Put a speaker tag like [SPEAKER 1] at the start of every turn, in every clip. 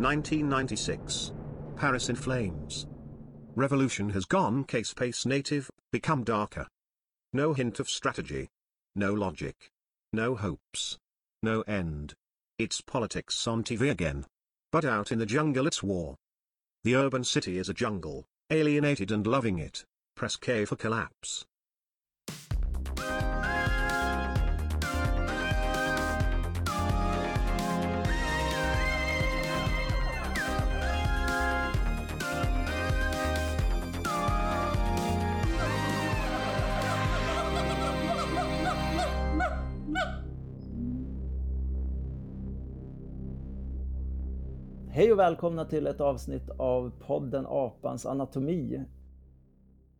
[SPEAKER 1] 1996. Paris in flames. Revolution has gone case pace native, become darker. No hint of strategy. No logic. No hopes. No end. It's politics on TV again. But out in the jungle it's war. The urban city is a jungle, alienated and loving it. Press K for collapse.
[SPEAKER 2] Hej och välkomna till ett avsnitt av podden Apans anatomi.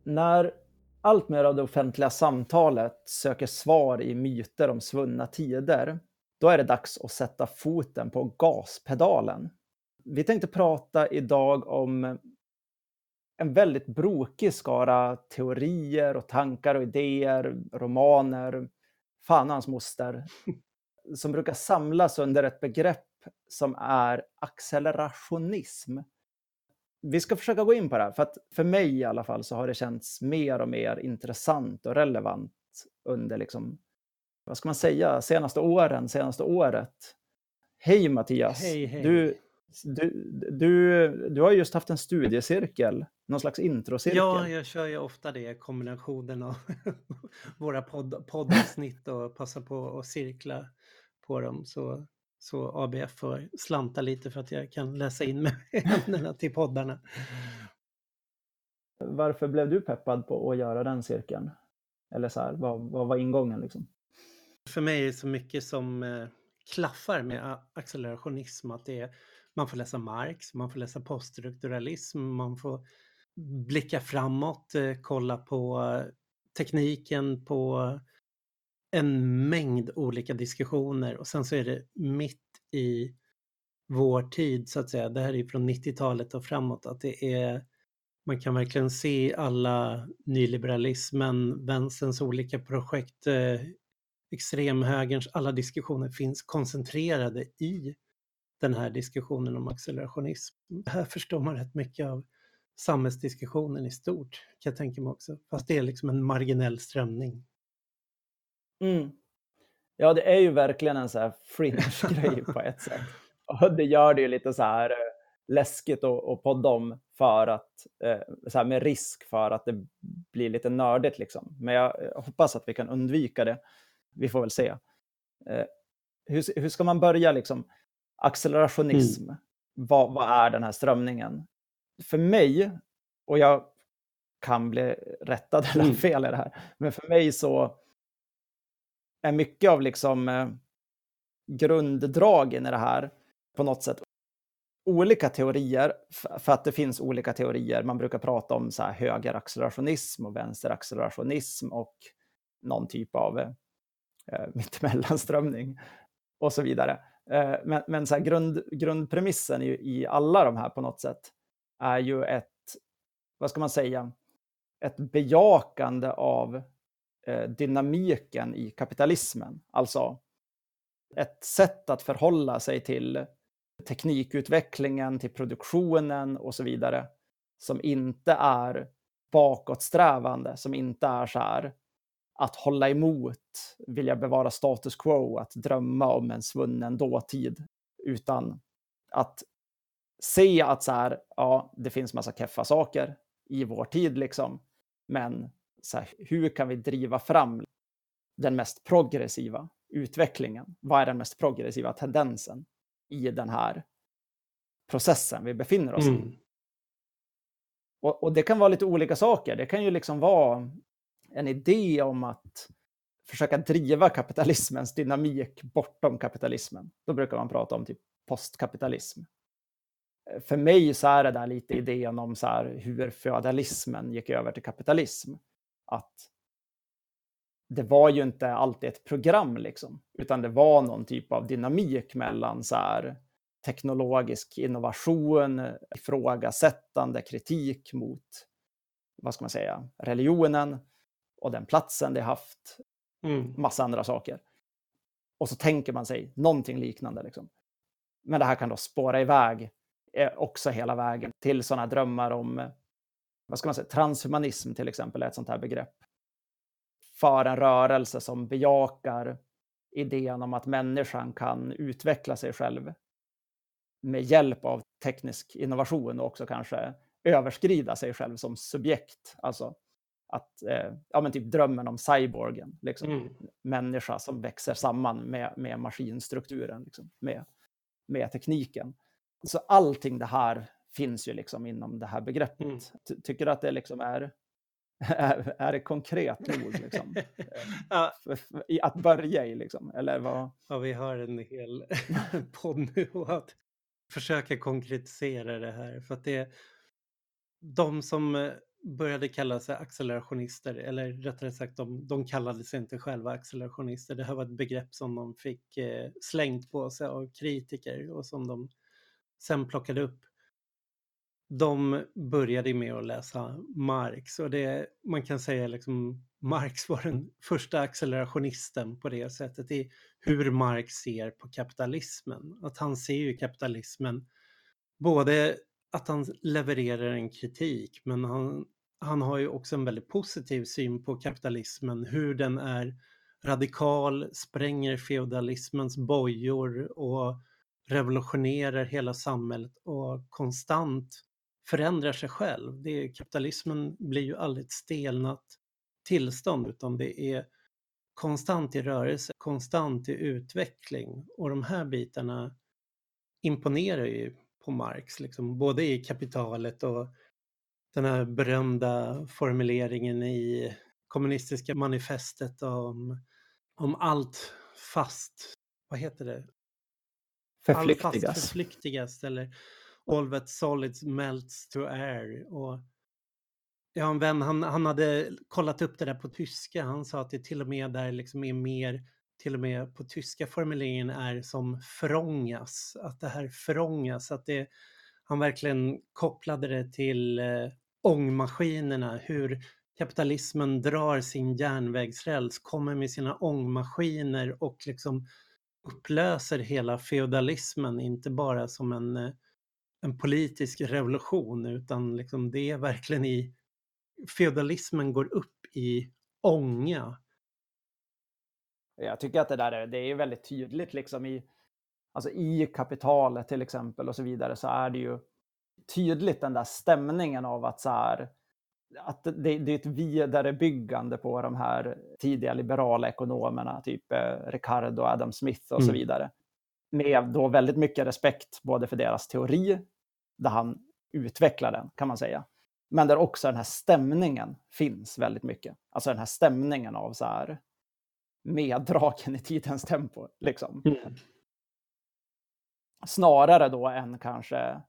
[SPEAKER 2] När allt mer av det offentliga samtalet söker svar i myter om svunna tider, då är det dags att sätta foten på gaspedalen. Vi tänkte prata idag om en väldigt brokig skara teorier och tankar och idéer, romaner, fan hans moster, som brukar samlas under ett begrepp som är accelerationism. Vi ska försöka gå in på det här, för att för mig i alla fall så har det känts mer och mer intressant och relevant under, liksom, vad ska man säga, senaste åren, senaste året. Hej Mattias!
[SPEAKER 3] Hej, hej.
[SPEAKER 2] Du, du, du, du har just haft en studiecirkel, någon slags introcirkel.
[SPEAKER 3] Ja, jag kör ju ofta det, kombinationen av våra podd, poddavsnitt och passa på att cirkla på dem. Så så ABF får slanta lite för att jag kan läsa in med ämnena till poddarna.
[SPEAKER 2] Varför blev du peppad på att göra den cirkeln? Eller så här, vad, vad var ingången liksom?
[SPEAKER 3] För mig är det så mycket som eh, klaffar med accelerationism. Att det är, man får läsa Marx, man får läsa poststrukturalism, man får blicka framåt, eh, kolla på tekniken, på en mängd olika diskussioner och sen så är det mitt i vår tid så att säga. Det här är från 90-talet och framåt att det är man kan verkligen se alla nyliberalismen, vänsterns olika projekt, eh, extremhögerns alla diskussioner finns koncentrerade i den här diskussionen om accelerationism. Här förstår man rätt mycket av samhällsdiskussionen i stort, kan jag tänka mig också. Fast det är liksom en marginell strömning.
[SPEAKER 2] Mm. Ja, det är ju verkligen en så här fringe-grej på ett sätt. Och det gör det ju lite så här eh, läskigt att, att podda om för att, eh, så här med risk för att det blir lite nördigt liksom. Men jag hoppas att vi kan undvika det. Vi får väl se. Eh, hur, hur ska man börja liksom? Accelerationism, mm. vad, vad är den här strömningen? För mig, och jag kan bli rättad eller mm. fel i det här, men för mig så är mycket av liksom eh, grunddragen i det här på något sätt olika teorier, för att det finns olika teorier. Man brukar prata om så här högeraccelerationism och vänsteraccelerationism och någon typ av eh, eh mittemellanströmning och så vidare. Eh, men men så grund, grundpremissen i, i alla de här på något sätt är ju ett, vad ska man säga, ett bejakande av Eh, dynamiken i kapitalismen. Alltså ett sätt att förhålla sig till teknikutvecklingen, till produktionen och så vidare som inte är bakåtsträvande, som inte är så här att hålla emot, vilja bevara status quo, att drömma om en svunnen dåtid, utan att se att så här, ja, det finns massa keffa saker i vår tid liksom, men så här, hur kan vi driva fram den mest progressiva utvecklingen? Vad är den mest progressiva tendensen i den här processen vi befinner oss mm. i? Och, och, det kan vara lite olika saker. Det kan ju liksom vara en idé om att försöka driva kapitalismens dynamik bortom kapitalismen. Då brukar man prata om typ postkapitalism. För mig så är det där lite idén om så hur feodalismen gick över till kapitalism att det var ju inte alltid ett program, liksom, utan det var någon typ av dynamik mellan så här, teknologisk innovation, ifrågasättande, kritik mot, vad ska man säga, religionen och den platsen det haft, mm. massa andra saker. Och så tänker man sig någonting liknande. Liksom. Men det här kan då spåra iväg också hela vägen till sådana drömmar om, vad ska man säga, transhumanism till exempel är ett sånt här begrepp. För en rörelse som bejakar idén om att människan kan utveckla sig själv med hjälp av teknisk innovation och också kanske överskrida sig själv som subjekt. Alltså att, eh, ja men typ drömmen om cyborgen, liksom. Mm. människa som växer samman med, med maskinstrukturen, liksom, med, med tekniken. Så allting det här finns ju liksom inom det här begreppet. Mm. Tycker du att det liksom är, är, är det konkret nog liksom? ja. att börja i liksom, eller vad?
[SPEAKER 3] Ja, vi har en hel podd nu att försöka konkretisera det här. För att det är de som eh, började kalla sig accelerationister, eller rättare sagt de, de kallade sig inte själva accelerationister. Det här var ett begrepp som de fick eh, slängt på sig av kritiker och som de sen plockade upp. De började med att läsa Marx och det man kan säga liksom Marx var den första accelerationisten på det sättet i hur Marx ser på kapitalismen. Att han ser ju kapitalismen både att han levererar en kritik men han, han har ju också en väldigt positiv syn på kapitalismen, hur den är radikal, spränger feodalismens bojor och revolutionerar hela samhället och konstant förändrar sig själv. Det är, kapitalismen blir ju aldrig ett stelnat tillstånd utan det är konstant i rörelse, konstant i utveckling och de här bitarna imponerar ju på Marx, liksom, både i kapitalet och den här berömda formuleringen i kommunistiska manifestet om, om allt fast, vad heter det?
[SPEAKER 2] Förflyktigas.
[SPEAKER 3] Allt fast förflyktigas eller all that solids melts to air. Och jag har en vän, han, han hade kollat upp det där på tyska. Han sa att det till och med där liksom är mer, till och med på tyska formuleringen är som förångas. Att det här förångas, att det, han verkligen kopplade det till eh, ångmaskinerna, hur kapitalismen drar sin järnvägsräls, kommer med sina ångmaskiner och liksom upplöser hela feodalismen, inte bara som en, eh, en politisk revolution, utan liksom det är verkligen i feodalismen går upp i ånga.
[SPEAKER 2] Jag tycker att det där är, det är väldigt tydligt liksom i, alltså i kapitalet till exempel och så vidare så är det ju tydligt den där stämningen av att så här, att det, det är ett vidarebyggande på de här tidiga liberala ekonomerna, typ eh, Ricardo, Adam Smith och så mm. vidare. Med då väldigt mycket respekt både för deras teori, där han utvecklar den kan man säga, men där också den här stämningen finns väldigt mycket. Alltså den här stämningen av så här meddragen i tidens tempo. Liksom. Mm. Snarare då än kanske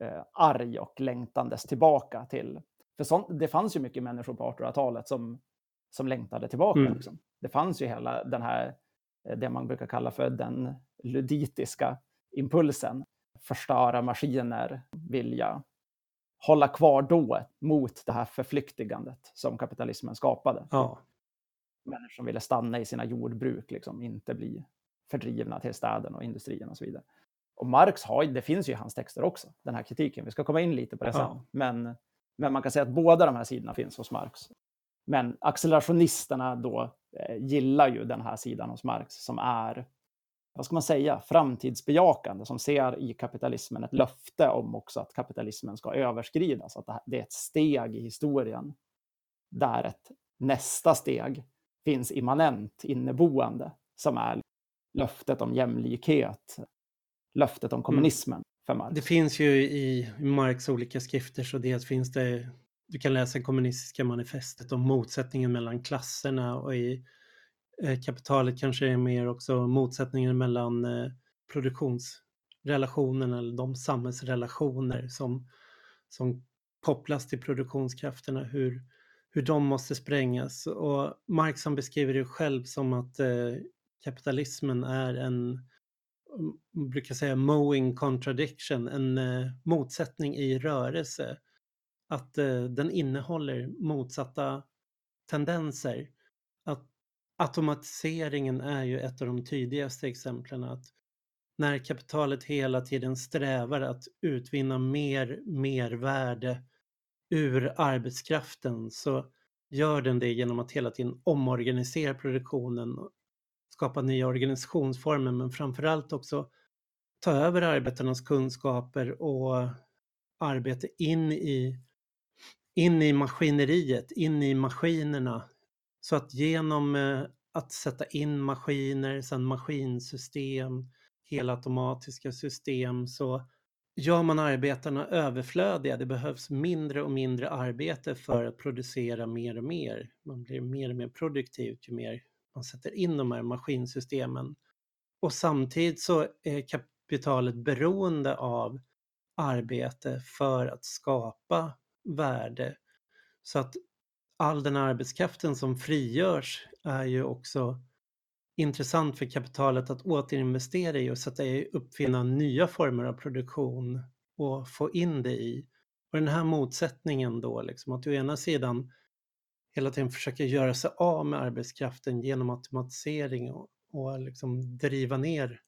[SPEAKER 2] eh, arg och längtandes tillbaka till... För sånt, det fanns ju mycket människor på 1800-talet som, som längtade tillbaka. Mm. Liksom. Det fanns ju hela den här, det man brukar kalla för den luditiska impulsen. Förstöra maskiner, vilja hålla kvar då mot det här förflyktigandet som kapitalismen skapade.
[SPEAKER 3] Ja.
[SPEAKER 2] Människor som ville stanna i sina jordbruk, liksom, inte bli fördrivna till städerna och industrierna och så vidare. Och Marx har, det finns ju i hans texter också, den här kritiken. Vi ska komma in lite på det sen. Ja. Men, men man kan säga att båda de här sidorna finns hos Marx. Men accelerationisterna då eh, gillar ju den här sidan hos Marx som är, vad ska man säga, framtidsbejakande, som ser i kapitalismen ett löfte om också att kapitalismen ska överskridas, att det är ett steg i historien där ett nästa steg finns immanent inneboende, som är löftet om jämlikhet, löftet om mm. kommunismen mm. för Marx.
[SPEAKER 3] Det finns ju i Marx olika skrifter, så dels finns det, du kan läsa kommunistiska manifestet om motsättningen mellan klasserna och i eh, kapitalet kanske är mer också motsättningen mellan eh, produktionsrelationerna eller de samhällsrelationer som, som kopplas till produktionskrafterna, hur, hur de måste sprängas. Och Marx han beskriver det själv som att eh, kapitalismen är en man brukar säga mowing contradiction, en eh, motsättning i rörelse. Att eh, den innehåller motsatta tendenser. Att automatiseringen är ju ett av de tydligaste exemplen. Att när kapitalet hela tiden strävar att utvinna mer mervärde ur arbetskraften så gör den det genom att hela tiden omorganisera produktionen, skapa nya organisationsformer men framförallt också ta över arbetarnas kunskaper och arbete in i, in i maskineriet, in i maskinerna. Så att genom eh, att sätta in maskiner, sen maskinsystem, helautomatiska system så gör man arbetarna överflödiga. Det behövs mindre och mindre arbete för att producera mer och mer. Man blir mer och mer produktiv ju mer man sätter in de här maskinsystemen. Och samtidigt så är kapitalet beroende av arbete för att skapa värde. Så att all den arbetskraften som frigörs är ju också intressant för kapitalet att återinvestera i och sätta i uppfinna nya former av produktion och få in det i. Och den här motsättningen då, liksom, att å ena sidan hela tiden försöka göra sig av med arbetskraften genom automatisering och, och liksom driva ner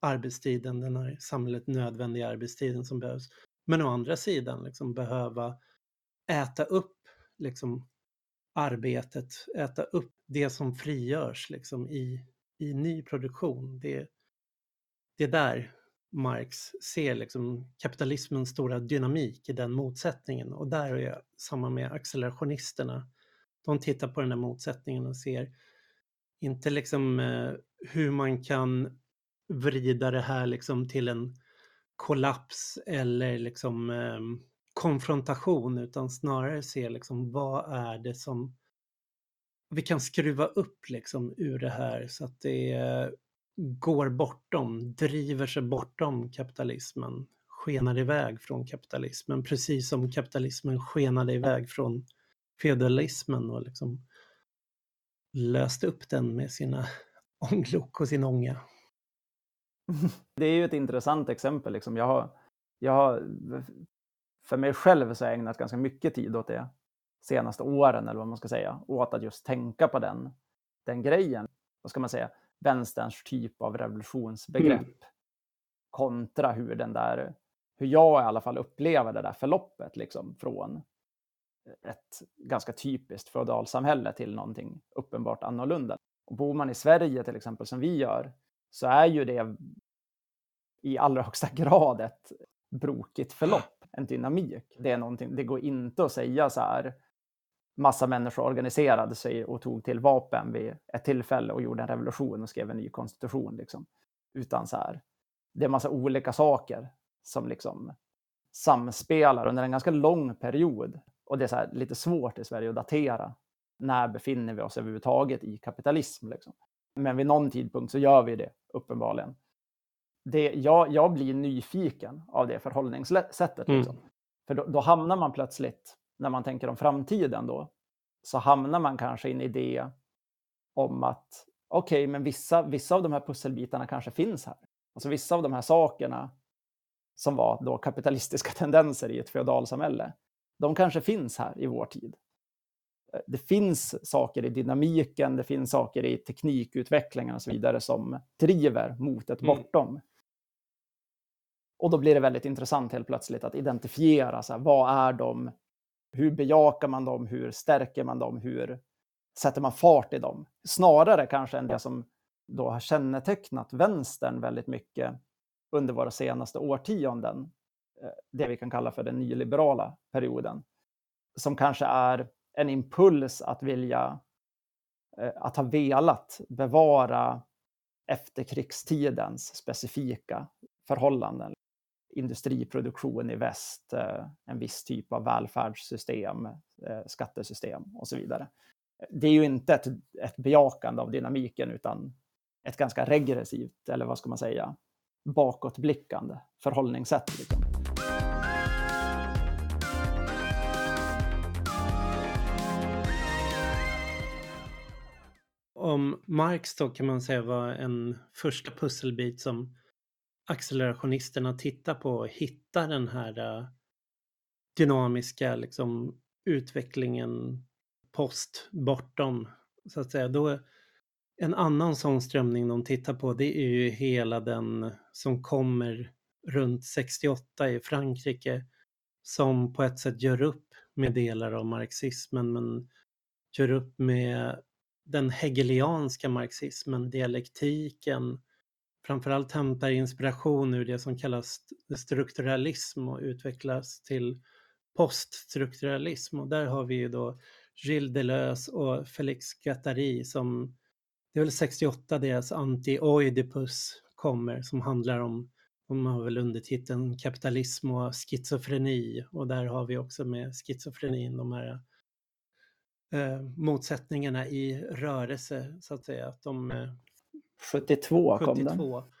[SPEAKER 3] arbetstiden, den här samhället nödvändiga arbetstiden som behövs. Men å andra sidan liksom behöva äta upp liksom arbetet, äta upp det som frigörs liksom i, i ny produktion. Det, det är där Marx ser liksom kapitalismens stora dynamik i den motsättningen och där är jag samma med accelerationisterna. De tittar på den här motsättningen och ser inte liksom eh, hur man kan vrida det här liksom till en kollaps eller liksom eh, konfrontation utan snarare se liksom vad är det som vi kan skruva upp liksom ur det här så att det går bortom, driver sig bortom kapitalismen, skenar iväg från kapitalismen, precis som kapitalismen skenade iväg från feudalismen och liksom löste upp den med sina ånglok och sin ånga.
[SPEAKER 2] Det är ju ett intressant exempel. Liksom. Jag har, jag har, för mig själv så har jag ägnat ganska mycket tid åt det senaste åren, eller vad man ska säga, åt att just tänka på den, den grejen. Vad ska man säga? Vänsterns typ av revolutionsbegrepp mm. kontra hur den där, hur jag i alla fall upplever det där förloppet liksom från ett ganska typiskt feodalsamhälle till någonting uppenbart annorlunda. Och bor man i Sverige till exempel som vi gör så är ju det i allra högsta grad ett brokigt förlopp, en dynamik. Det är någonting, det går inte att säga så här massa människor organiserade sig och tog till vapen vid ett tillfälle och gjorde en revolution och skrev en ny konstitution. Liksom. Utan så här, det är massa olika saker som liksom samspelar under en ganska lång period. Och det är så här, lite svårt i Sverige att datera. När befinner vi oss överhuvudtaget i kapitalism? Liksom. Men vid någon tidpunkt så gör vi det uppenbarligen. Det, jag, jag blir nyfiken av det förhållningssättet. Liksom. Mm. För då, då, hamnar man plötsligt, när man tänker om framtiden då, så hamnar man kanske i en idé om att okej, okay, men vissa, vissa av de här pusselbitarna kanske finns här. Alltså vissa av de här sakerna som var då kapitalistiska tendenser i ett feodalsamhälle, de kanske finns här i vår tid. Eh, det finns saker i dynamiken, det finns saker i teknikutvecklingen och så vidare som driver mot ett mm. bortom. Och då blir det väldigt intressant helt plötsligt att identifiera så här, vad är de, hur bejakar man dem, hur stärker man dem, hur sätter man fart i dem? Snarare kanske än det som då har kännetecknat vänstern väldigt mycket under våra senaste årtionden, eh, det vi kan kalla för den nyliberala perioden, som kanske är en impuls att vilja, eh, att ha velat bevara efterkrigstidens specifika förhållanden. Industriproduktion i väst, eh, en viss typ av välfärdssystem, eh, skattesystem och så vidare. Det är ju inte ett, ett bejakande av dynamiken utan ett ganska regressivt, eller vad ska man säga, bakåtblickande förhållningssätt. Liksom.
[SPEAKER 3] om Marx då kan man säga var en första pusselbit som accelerationisterna tittar på och hitta den här eh, dynamiska liksom, utvecklingen post bortom så att säga. Då, en annan sån strömning de tittar på det är ju hela den som kommer runt 68 i Frankrike som på ett sätt gör upp med delar av marxismen men gör upp med den hegelianska marxismen, dialektiken, framförallt hämtar inspiration ur det som kallas strukturalism och utvecklas till poststrukturalism. Och där har vi ju då Gilles Deleuze och Félix Guattari som, det är väl 68 deras Anti-Oidipus kommer som handlar om, de har väl undertiteln kapitalism och schizofreni och där har vi också med schizofrenin de här eh, motsättningarna i rörelse så att säga. Att de, eh,
[SPEAKER 2] 72 kom
[SPEAKER 3] 72.
[SPEAKER 2] den.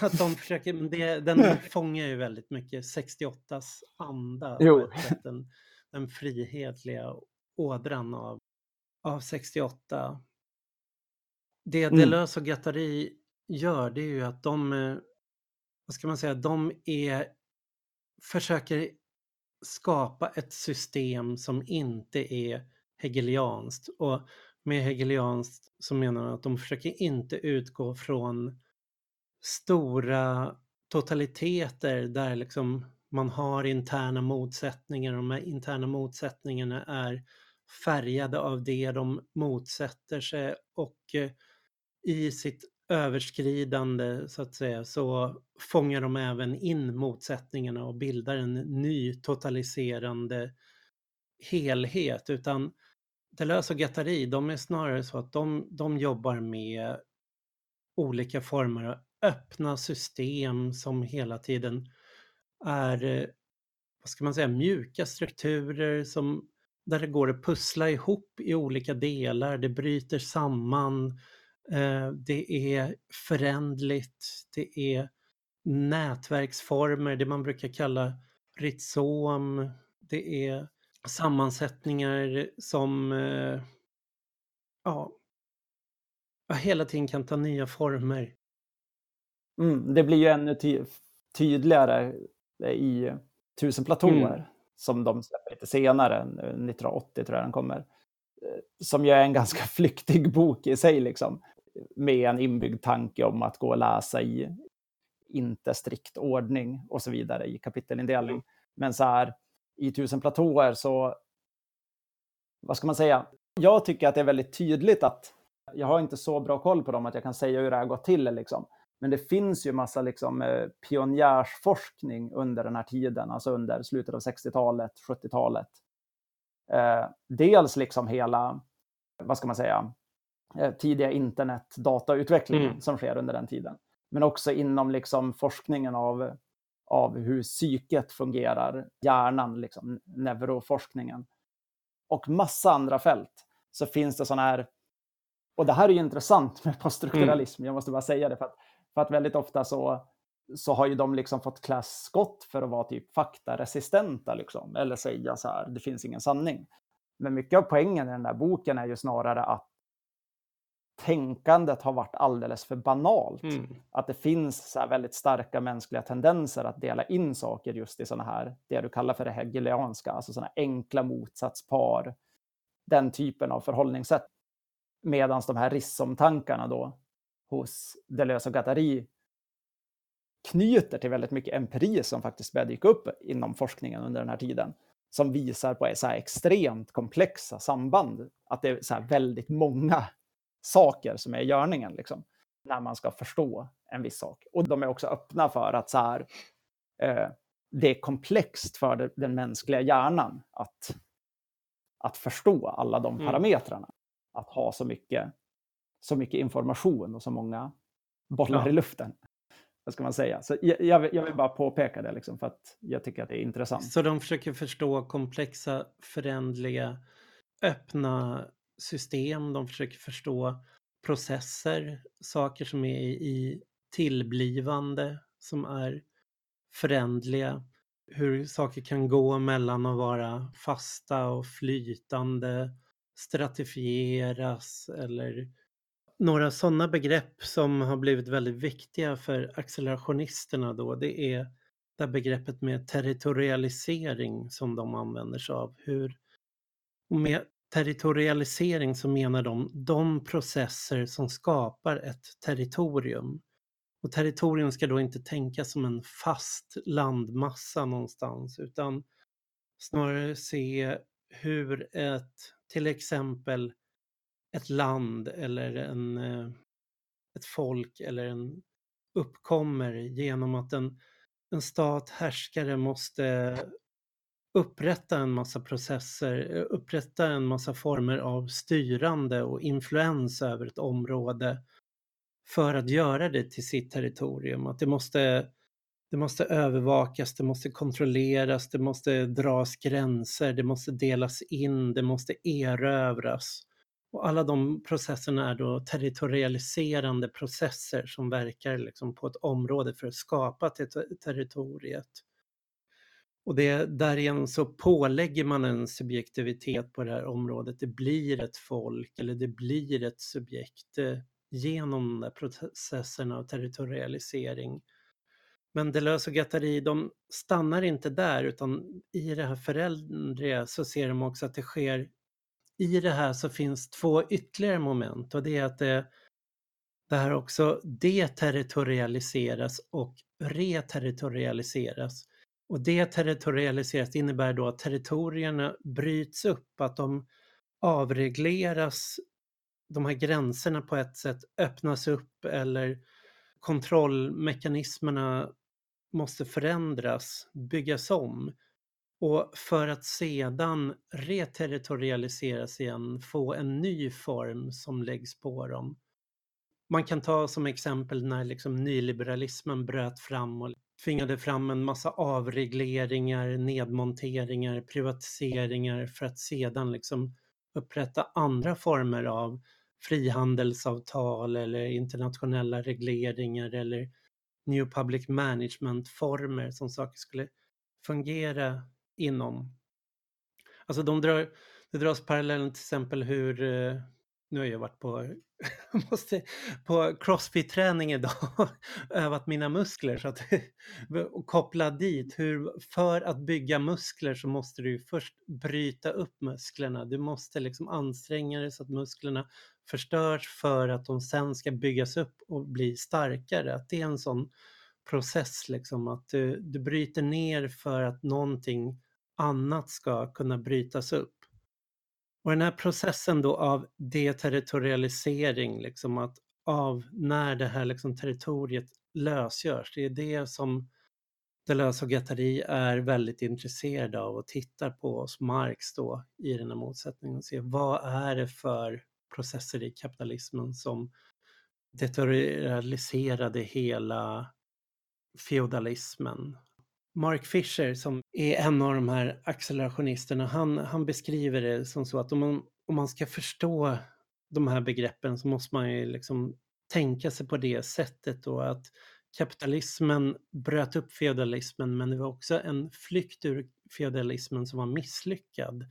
[SPEAKER 3] att de försöker, men det, den fångar ju väldigt mycket 68s anda.
[SPEAKER 2] Jo.
[SPEAKER 3] Den, den frihetliga ådran av, av 68. Det
[SPEAKER 2] Mm.
[SPEAKER 3] Deleuze och Guattari gör det är ju att de, eh, vad ska man säga, de är, försöker skapa ett system som inte är hegelianskt. Och med hegelianskt så menar man att de försöker inte utgå från stora totaliteter där liksom man har interna motsättningar. Och de här interna motsättningarna är färgade av det de motsätter sig och eh, i sitt överskridande så att säga så fångar de även in motsättningarna och bildar en ny totaliserande helhet. Utan Deleuze och Guattari, de är snarare så att de, de jobbar med olika former av öppna system som hela tiden är, vad ska man säga, mjuka strukturer som, där det går att pussla ihop i olika delar, det bryter samman, eh, det är förändligt, det är nätverksformer, det man brukar kalla rhizom, det är sammansättningar som eh, ja, hela tiden kan ta nya former.
[SPEAKER 2] Mm, det blir ju ännu ty tydligare i Tusen platåer
[SPEAKER 3] Mm.
[SPEAKER 2] som de släpper lite senare, 1980 tror jag den kommer. Eh, Som ju är en ganska flyktig bok i sig, liksom. Med en inbyggd tanke om att gå och läsa i inte strikt ordning och så vidare i kapitelindelning. Men så här, i Tusen platåer så, vad ska man säga? Jag tycker att det är väldigt tydligt att jag har inte så bra koll på dem att jag kan säga hur det har gått till. Liksom. Men det finns ju massa liksom, eh, pionjärsforskning under den här tiden, alltså under slutet av 60-talet, 70-talet. Eh, dels liksom hela, vad ska man säga, eh, tidiga internet, datautvecklingen
[SPEAKER 3] Mm.
[SPEAKER 2] som sker under den tiden. Men också inom liksom forskningen av, av hur psyket fungerar, hjärnan, liksom, neuroforskningen. Och massa andra fält. Så finns det sådana här, och det här är ju intressant med poststrukturalism, jag måste bara säga det, för att, för att väldigt ofta så, så har ju de liksom fått klä skott för att vara typ faktaresistenta, liksom, eller säga så här, det finns ingen sanning. Men mycket av poängen i den där boken är ju snarare att tänkandet har varit alldeles för banalt.
[SPEAKER 3] Mm.
[SPEAKER 2] Att det finns så väldigt starka mänskliga tendenser att dela in saker just i sådana här, det du kallar för det hegelianska, alltså sådana enkla motsatspar, den typen av förhållningssätt. Medan de här rissomtankarna då hos Deleuze och Guattari knyter till väldigt mycket empiri som faktiskt började dyka upp inom forskningen under den här tiden. Som visar på så här extremt komplexa samband. Att det är så här väldigt många saker som är i görningen liksom, när man ska förstå en viss sak. Och de är också öppna för att så här, eh, det är komplext för det- den mänskliga hjärnan att, att förstå alla de
[SPEAKER 3] Mm.
[SPEAKER 2] parametrarna. Att ha så mycket, så mycket information och så många bollar
[SPEAKER 3] Ja.
[SPEAKER 2] i luften. Vad ska man säga? Så jag, jag, vill, jag vill bara påpeka det liksom, för att jag tycker att det är intressant.
[SPEAKER 3] Så de försöker förstå komplexa, förändliga, öppna system. De försöker förstå processer, saker som är i tillblivande, som är förändliga. Hur saker kan gå mellan att vara fasta och flytande, stratifieras eller några sådana begrepp som har blivit väldigt viktiga för accelerationisterna då, det är det begreppet med territorialisering som de använder sig av. Hur, och med territorialisering så menar de de processer som skapar ett territorium. Och territorium ska då inte tänkas som en fast landmassa någonstans utan snarare se hur ett, till exempel ett land eller en, eh, ett folk eller en uppkommer genom att en, en stat, härskare måste upprätta en massa processer, eh, upprätta en massa former av styrande och influens över ett område för att göra det till sitt territorium. Att det måste, det måste övervakas, det måste kontrolleras, det måste dras gränser, det måste delas in, det måste erövras. Och alla de processerna är då territorialiserande processer som verkar liksom på ett område för att skapa territoriet. Och det, därigenom så pålägger man en subjektivitet på det här området. Det blir ett folk eller det blir ett subjekt eh, genom processerna av territorialisering. Men Deleuze och Guattari, de stannar inte där utan i det här förändriga så ser de också att det sker i det här så finns två ytterligare moment och det är att det, det här också deterritorialiseras och reterritorialiseras. Och deterritorialiseras innebär då att territorierna bryts upp, att de avregleras, de här gränserna på ett sätt öppnas upp eller kontrollmekanismerna måste förändras, byggas om. Och för att sedan reterritorialiseras igen, få en ny form som läggs på dem. Man kan ta som exempel när liksom nyliberalismen bröt fram och tvingade fram en massa avregleringar, nedmonteringar, privatiseringar för att sedan liksom upprätta andra former av frihandelsavtal eller internationella regleringar eller New Public Management-former som saker skulle fungera inom. Alltså de drar, det dras parallellen till exempel hur, eh, nu har jag varit på, måste, på crossfit-träning idag och övat mina muskler så att, och koppla dit hur för att bygga muskler så måste du först bryta upp musklerna. Du måste liksom anstränga dig så att musklerna förstörs för att de sen ska byggas upp och bli starkare. Att det är en sån process liksom att du, du bryter ner för att någonting annat ska kunna brytas upp. Och den här processen då av deterritorialisering, liksom att av när det här liksom territoriet lösgörs, det är det som Deleuze och Guattari är väldigt intresserade av och tittar på hos Marx då i den här motsättningen och ser vad är det för processer i kapitalismen som deterritorialiserade hela feodalismen? Mark Fisher som är en av de här accelerationisterna, han, han beskriver det som så att om man, om man ska förstå de här begreppen så måste man ju liksom tänka sig på det sättet då att kapitalismen bröt upp feodalismen men det var också en flykt ur feodalismen som var misslyckad.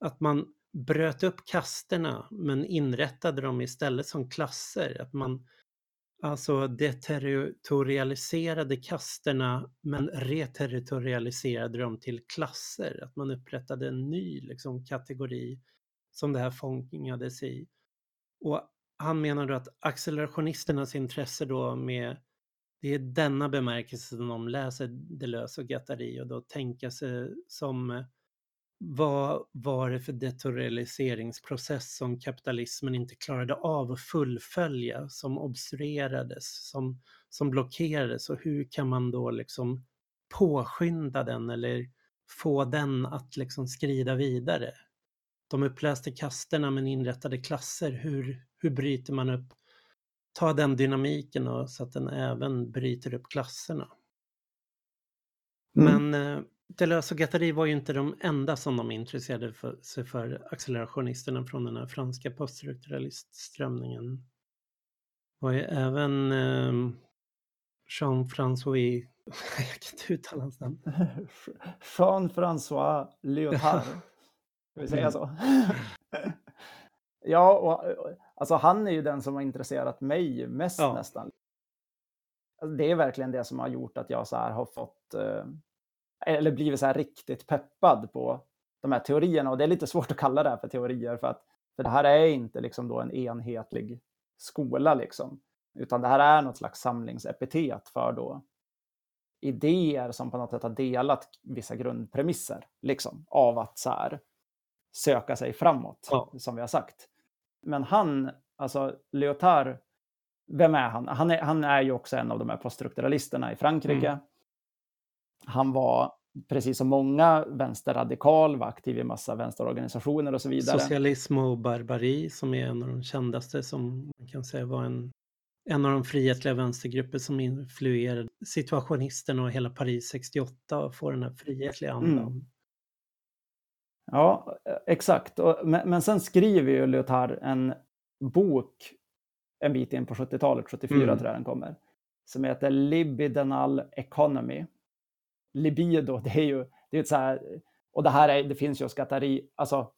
[SPEAKER 3] Att man bröt upp kasterna men inrättade dem istället som klasser. Att man alltså deterritorialiserade kasterna men reterritorialiserade dem till klasser. Att man upprättade en ny liksom, kategori som det här fångades i. Och han menar då att accelerationisternas intresse då med det är denna bemärkelse som de läser Deleuze och Guattari och då tänka sig som vad var det för detorialiseringsprocess som kapitalismen inte klarade av att fullfölja, som obstruerades, som, som blockerades och hur kan man då liksom påskynda den eller få den att liksom skrida vidare? De uppläste kasterna men inrättade klasser, hur, hur bryter man upp, ta den dynamiken och så att den även bryter upp klasserna? Mm. Men eh, Deleuze och Guattari var ju inte de enda som de intresserade för, sig för accelerationisterna från den här franska poststrukturalistströmningen. Var ju även eh, Jean-François, jag kan inte uttala hans namn.
[SPEAKER 2] Jean-François Lyotard, ska vi säga så? ja, och, alltså han är ju den som har intresserat mig mest ja. nästan. Alltså, det är verkligen det som har gjort att jag så här har fått eh, eller blivit så här riktigt peppad på, de här teorierna. Och det är lite svårt att kalla det här för teorier för att för det här är inte liksom då en enhetlig skola liksom. Utan det här är något slags samlingsepitet för då idéer som på något sätt har delat vissa grundpremisser liksom, av att så här, söka sig framåt, ja. som vi har sagt. Men han, alltså Lyotard, vem är han? Han är, han är ju också en av de här poststrukturalisterna i Frankrike. Mm. Han var, precis som många, vänsterradikal, var aktiv i massa vänsterorganisationer och så vidare.
[SPEAKER 3] Socialism och barbari som är en av de kändaste som man kan säga var en en av de frihetliga vänstergrupper som influerade situationisterna och hela Paris 68 och får den här frihetliga andan. Mm.
[SPEAKER 2] Ja, exakt. Men, men sen skriver ju Lyotard en bok en bit in på 70-talet, 74 mm. tror jag den kommer, som heter Libidinal Economy. Libido, det är ju det är ett så här, och det här är, det finns ju hos Gattari, alltså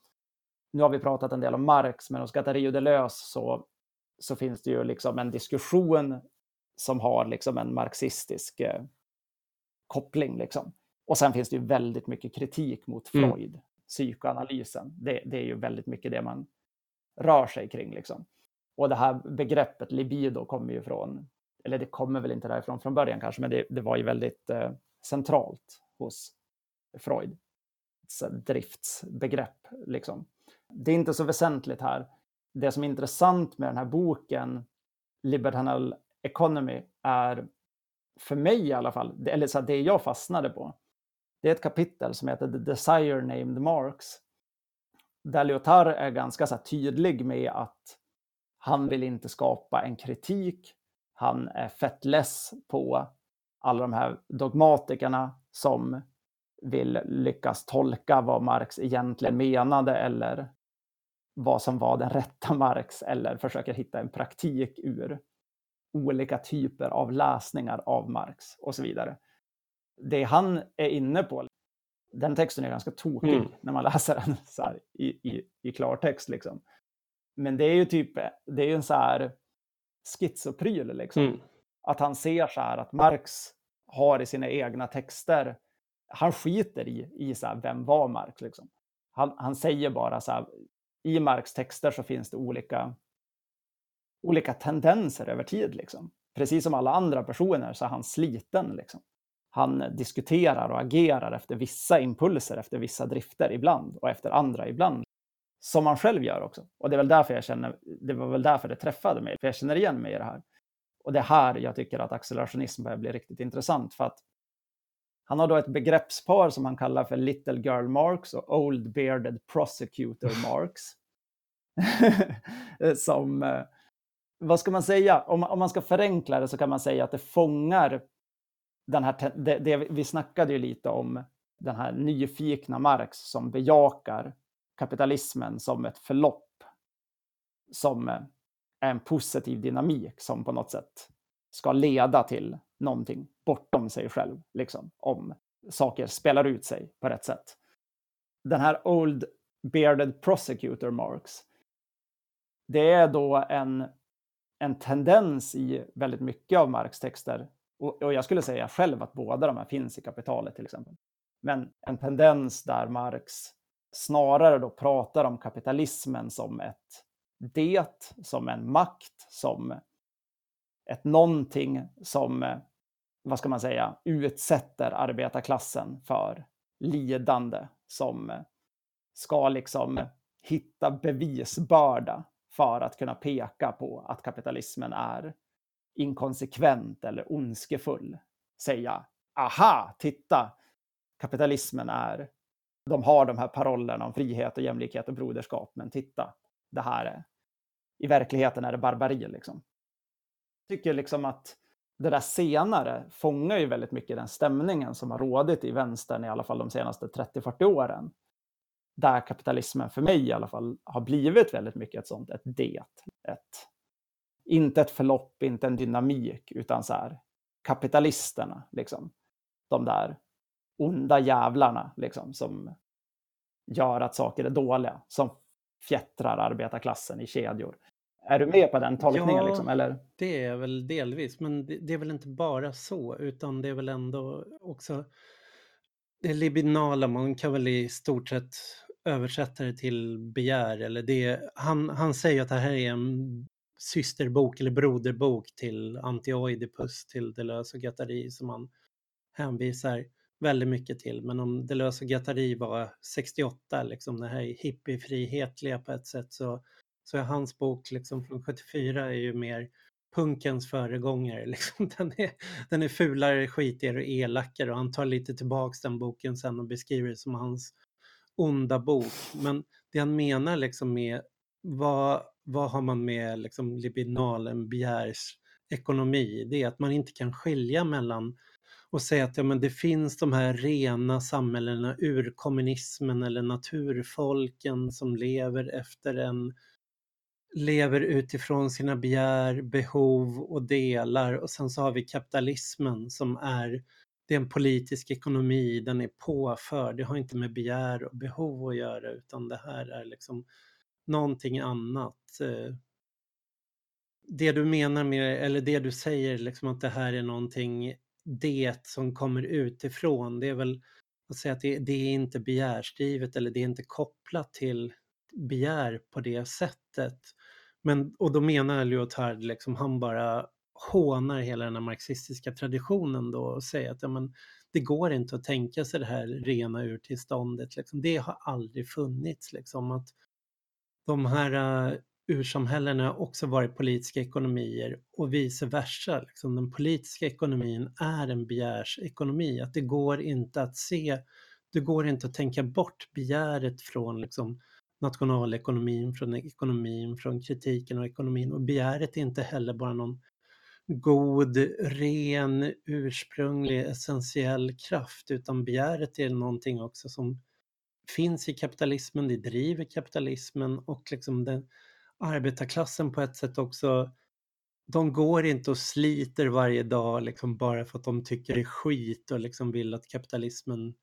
[SPEAKER 2] nu har vi pratat en del om Marx, men hos Gattari och Deleuze så så finns det ju liksom en diskussion som har liksom en marxistisk eh, koppling. Liksom. Och sen finns det ju väldigt mycket kritik mot mm. Freud, mm. psykoanalysen. Det, det, är ju väldigt mycket det man rör sig kring. Liksom. Och det här begreppet libido kommer ju från, eller det kommer väl inte därifrån från början kanske, men det, det var ju väldigt eh, centralt hos Freud. Ett driftsbegrepp liksom. Det är inte så väsentligt här det som är intressant med den här boken, Libertanal Economy, är för mig i alla fall, eller så det jag fastnade på, det är ett kapitel som heter The Desire Named Marx, där Lyotard är ganska så tydlig med att han vill inte skapa en kritik, han är fett less på alla de här dogmatikerna som vill lyckas tolka vad Marx egentligen menade eller vad som var den rätta Marx eller försöker hitta en praktik ur olika typer av läsningar av Marx och så vidare. Det han är inne på, den texten är ganska tokig mm. när man läser den så här, i, i, i klartext. Liksom. Men det är ju typ, det är ju en så här schizopryl liksom. Mm. Att han ser så här att Marx har i sina egna texter, han skiter i, i så här, vem var Marx liksom. Han, han säger bara så här, i Marx texter så finns det olika, olika tendenser över tid. Liksom. Precis som alla andra personer så är han sliten. Liksom. Han diskuterar och agerar efter vissa impulser, efter vissa drifter ibland och efter andra ibland. Som han själv gör också. Och det är väl därför jag känner, det var väl därför det träffade mig, för jag känner igen mig i det här. Och det är här jag tycker att accelerationism börjar bli riktigt intressant. För att han har då ett begreppspar som han kallar för Little Girl Marx och Old Bearded Prosecutor Marx. som, eh, vad ska man säga, om, om man ska förenkla det så kan man säga att det fångar den här, det, det, vi snackade ju lite om den här nyfikna Marx som bejakar kapitalismen som ett förlopp som är en positiv dynamik som på något sätt ska leda till någonting bortom sig själv, liksom, om saker spelar ut sig på rätt sätt. Den här Old Bearded Prosecutor Marx, det är då en, en tendens i väldigt mycket av Marx texter, och, och jag skulle säga själv att båda de här finns i Kapitalet till exempel. Men en tendens där Marx snarare då pratar om kapitalismen som ett det, som en makt, som ett någonting som vad ska man säga, utsätter arbetarklassen för lidande som ska liksom hitta bevisbörda för att kunna peka på att kapitalismen är inkonsekvent eller ondskefull. Säga, aha, titta, kapitalismen är, de har de här parollerna om frihet och jämlikhet och broderskap, men titta, det här är, i verkligheten är det barbari liksom. Jag tycker liksom att det där senare fångar ju väldigt mycket den stämningen som har rådit i vänstern i alla fall de senaste 30-40 åren. Där kapitalismen för mig i alla fall har blivit väldigt mycket ett sånt, ett det. Ett, inte ett förlopp, inte en dynamik, utan så här kapitalisterna, liksom. De där onda jävlarna, liksom, som gör att saker är dåliga, som fjättrar arbetarklassen i kedjor. Är du med på den tolkningen? Ja, liksom, eller?
[SPEAKER 3] det är väl delvis, men det, det, är väl inte bara så, utan det är väl ändå också det libidinala, man kan väl i stort sett översätta det till begär. Eller det, han, han säger att det här är en systerbok eller broderbok till Antioidipus, till Deleuze och Guattari som han hänvisar väldigt mycket till. Men om Deleuze och Guattari var 68, liksom det här hippiefrihetliga på ett sätt, så, så är hans bok liksom från 74 är ju mer punkens föregångare. Liksom. Den, är, den är fulare, skitigare och elakare och han tar lite tillbaks den boken sen och beskriver det som hans onda bok. Men det han menar liksom med vad, vad har man med liksom libidalen begärs ekonomi? Det är att man inte kan skilja mellan och säga att ja, men det finns de här rena samhällena, urkommunismen eller naturfolken som lever efter en lever utifrån sina begär, behov och delar och sen så har vi kapitalismen som är det är en politisk ekonomi, den är påförd, det har inte med begär och behov att göra utan det här är liksom någonting annat. Eh. Det du menar med, eller det du säger liksom att det här är någonting det som kommer utifrån, det är väl att säga att det, det är inte begärsdrivet eller det är inte kopplat till begär på det sättet. Men, och då menar Lyotard, liksom, han bara hånar hela den här marxistiska traditionen då och säger att ja, men, det går inte att tänka sig det här rena urtillståndet. Liksom. Det har aldrig funnits. Liksom, att de här ursamhällena har också varit politiska ekonomier och vice versa. Liksom. Den politiska ekonomin är en begärsekonomi. Att det går inte att se, det går inte att tänka bort begäret från liksom, nationalekonomin, från ekonomin, från kritiken av ekonomin och begäret är inte heller bara någon god, ren, ursprunglig, essentiell kraft utan begäret är någonting också som finns i kapitalismen, det driver kapitalismen och liksom den arbetarklassen på ett sätt också de går inte och sliter varje dag liksom bara för att de tycker det är skit och liksom vill att kapitalismen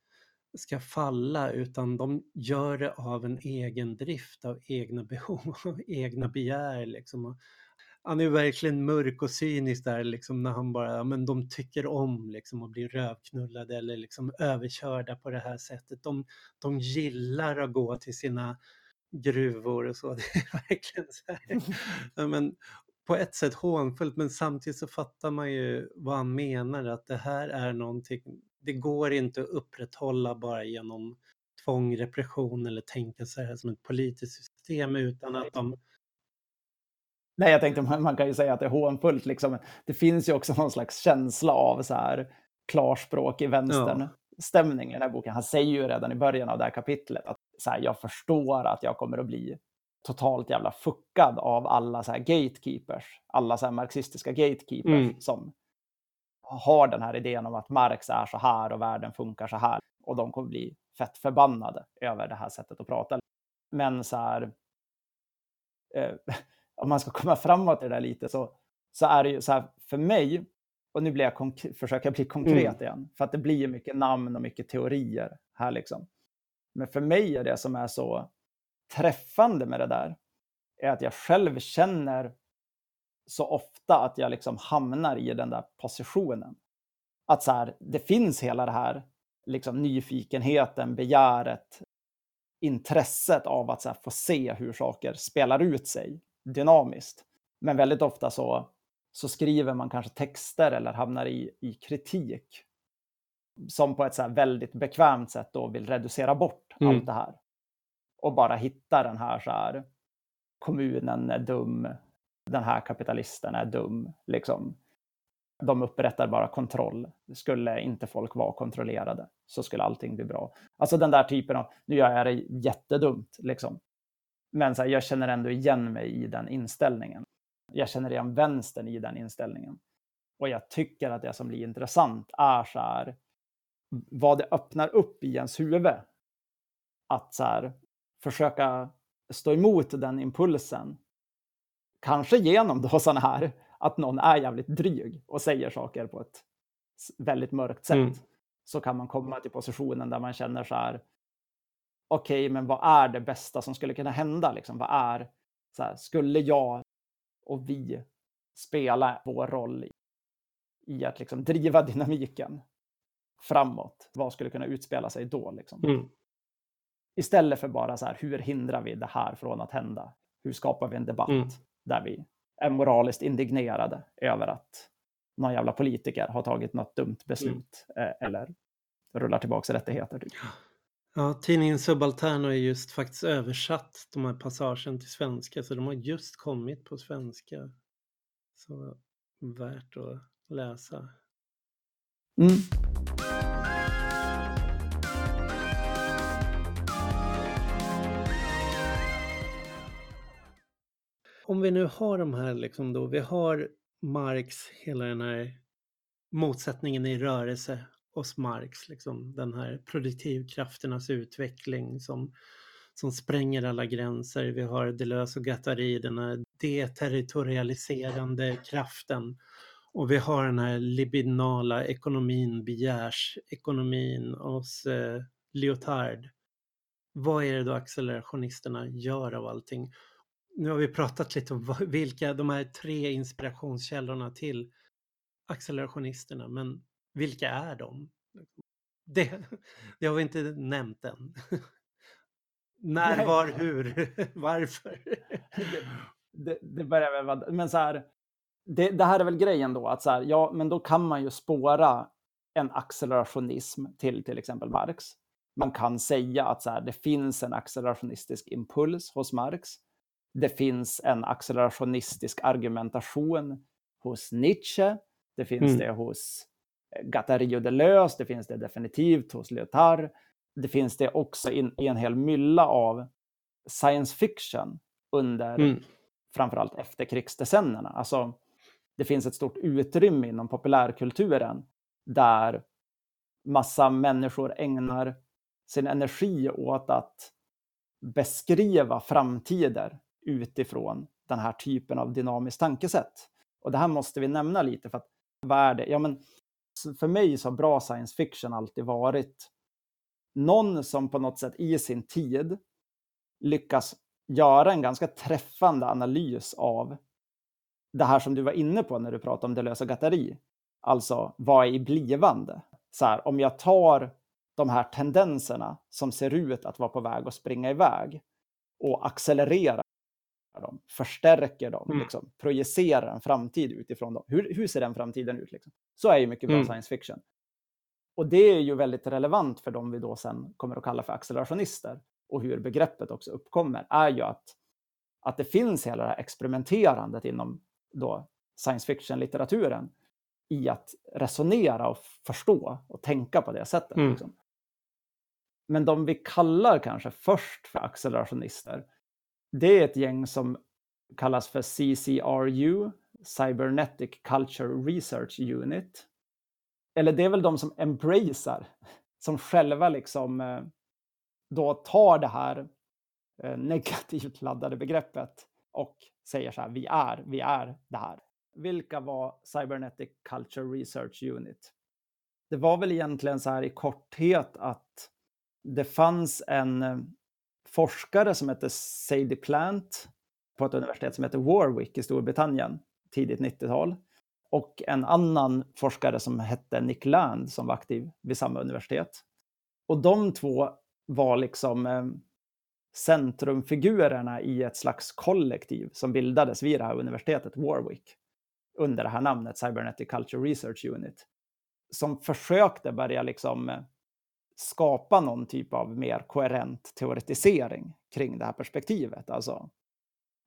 [SPEAKER 3] ska falla utan de gör det av en egen drift, av egna behov, av egna begär. Liksom. Han är verkligen mörk och cynisk där liksom när han bara, men de tycker om liksom att bli rövknullade eller liksom överkörda på det här sättet. De, de gillar att gå till sina gruvor och så. Det är verkligen så här. Men, på ett sätt hånfullt men samtidigt så fattar man ju vad han menar att det här är någonting det går inte att upprätthålla bara genom tvång, repression eller tänka sig här som ett politiskt system utan att de...
[SPEAKER 2] Nej, jag tänkte man kan ju säga att det är hånfullt. Liksom. Det finns ju också någon slags känsla av så här klarspråk i vänstern-stämning i den här boken. Han säger ju redan i början av det här kapitlet att så här, jag förstår att jag kommer att bli totalt jävla fuckad av alla så här gatekeepers, alla så här marxistiska gatekeepers mm. som har den här idén om att Marx är så här och världen funkar så här. Och de kommer bli fett förbannade över det här sättet att prata. Men så här, eh, om man ska komma framåt i det där lite så, så är det ju så här för mig, och nu blir jag försöker jag bli konkret mm. igen, för att det blir mycket namn och mycket teorier här liksom. Men för mig är det som är så träffande med det där, är att jag själv känner så ofta att jag liksom hamnar i den där positionen. Att så här, det finns hela det här liksom nyfikenheten, begäret, intresset av att här, få se hur saker spelar ut sig dynamiskt. Men väldigt ofta så, så skriver man kanske texter eller hamnar i, i kritik som på ett så väldigt bekvämt sätt då vill reducera bort mm. allt det här. Och bara hitta den här, så här kommunen är dum, den här kapitalisten är dum. Liksom. De upprättar bara kontroll. Skulle inte folk vara kontrollerade så skulle allting bli bra. Alltså den där typen av, nu gör jag det jättedumt, liksom. men så här, jag känner ändå igen mig i den inställningen. Jag känner igen vänstern i den inställningen. Och jag tycker att det som blir intressant är så här, vad det öppnar upp i ens huvud. Att så här, försöka stå emot den impulsen Kanske genom då sådana här, att någon är jävligt dryg och säger saker på ett väldigt mörkt sätt. Mm. Så kan man komma till positionen där man känner så här, okej, okay, men vad är det bästa som skulle kunna hända? Liksom, vad är, så här, skulle jag och vi spela vår roll i att liksom driva dynamiken framåt. Vad skulle kunna utspela sig då? Liksom?
[SPEAKER 3] Mm.
[SPEAKER 2] Istället för bara så här, hur hindrar vi det här från att hända? Hur skapar vi en debatt
[SPEAKER 3] Mm.
[SPEAKER 2] där vi är moraliskt indignerade över att någon jävla politiker har tagit något dumt beslut
[SPEAKER 3] Mm.
[SPEAKER 2] eh, eller rullar tillbaka rättigheter. Typ.
[SPEAKER 3] Ja, tidningen Subaltern har ju just faktiskt översatt de här passagen till svenska, så de har just kommit på svenska. Så värt att läsa.
[SPEAKER 2] Mm.
[SPEAKER 3] Om vi nu har de här liksom då, vi har Marx, hela den här motsättningen i rörelse hos Marx, liksom den här produktivkrafternas utveckling som, som spränger alla gränser. Vi har Deleuze och Guattari, den här deterritorialiserande kraften. Och vi har den här libidinala ekonomin, begärsekonomin hos eh, Lyotard. Vad är det då accelerationisterna gör av allting? Nu har vi pratat lite om vilka de här tre inspirationskällorna till accelerationisterna, men vilka är de? Det, det har vi inte nämnt än. När, var, hur, varför?
[SPEAKER 2] det, det börjar väl vara, men så här, det, det här är väl grejen då, att så här, ja, men då kan man ju spåra en accelerationism till till exempel Marx. Man kan säga att så här, det finns en accelerationistisk impuls hos Marx. Det finns en accelerationistisk argumentation hos Nietzsche. Det finns
[SPEAKER 3] Mm.
[SPEAKER 2] det hos eh, Guattari och Deleuze. Det finns det definitivt hos Lyotard. Det finns det också i en hel mylla av science fiction under
[SPEAKER 3] Mm.
[SPEAKER 2] framförallt efterkrigsdecennierna. Alltså, det finns ett stort utrymme inom populärkulturen där massa människor ägnar sin energi åt att beskriva framtider utifrån den här typen av dynamiskt tankesätt. Och det här måste vi nämna lite för att vad är det? Ja, men för mig så har bra science fiction alltid varit någon som på något sätt i sin tid lyckas göra en ganska träffande analys av det här som du var inne på när du pratade om Deleuze och gatteri. Alltså, vad är i blivande? Så här, om jag tar de här tendenserna som ser ut att vara på väg att springa iväg och accelerera dem, förstärker dem,
[SPEAKER 3] Mm.
[SPEAKER 2] liksom, projicerar en framtid utifrån dem. Hur, hur ser den framtiden ut? Liksom? Så är ju mycket bra
[SPEAKER 3] Mm.
[SPEAKER 2] science fiction. Och det är ju väldigt relevant för dem vi då sen kommer att kalla för accelerationister och hur begreppet också uppkommer är ju att, att det finns hela det här experimenterandet inom då science fiction-litteraturen i att resonera och förstå och tänka på det sättet.
[SPEAKER 3] Mm.
[SPEAKER 2] Liksom. Men de vi kallar kanske först för accelerationister, det är ett gäng som kallas för CCRU, Cybernetic Culture Research Unit. Eller det är väl de som embracear, som själva liksom eh, då tar det här eh, negativt laddade begreppet och säger så här, vi är, vi är det här. Vilka var Cybernetic Culture Research Unit? Det var väl egentligen så här i korthet att det fanns en eh, forskare som hette Sadie Plant på ett universitet som heter Warwick i Storbritannien, tidigt 90-tal. Och en annan forskare som hette Nick Land som var aktiv vid samma universitet. Och de två var liksom eh, centrumfigurerna i ett slags kollektiv som bildades vid det här universitetet, Warwick, under det här namnet Cybernetic Culture Research Unit, som försökte börja liksom eh, skapa någon typ av mer koherent teoretisering kring det här perspektivet. Alltså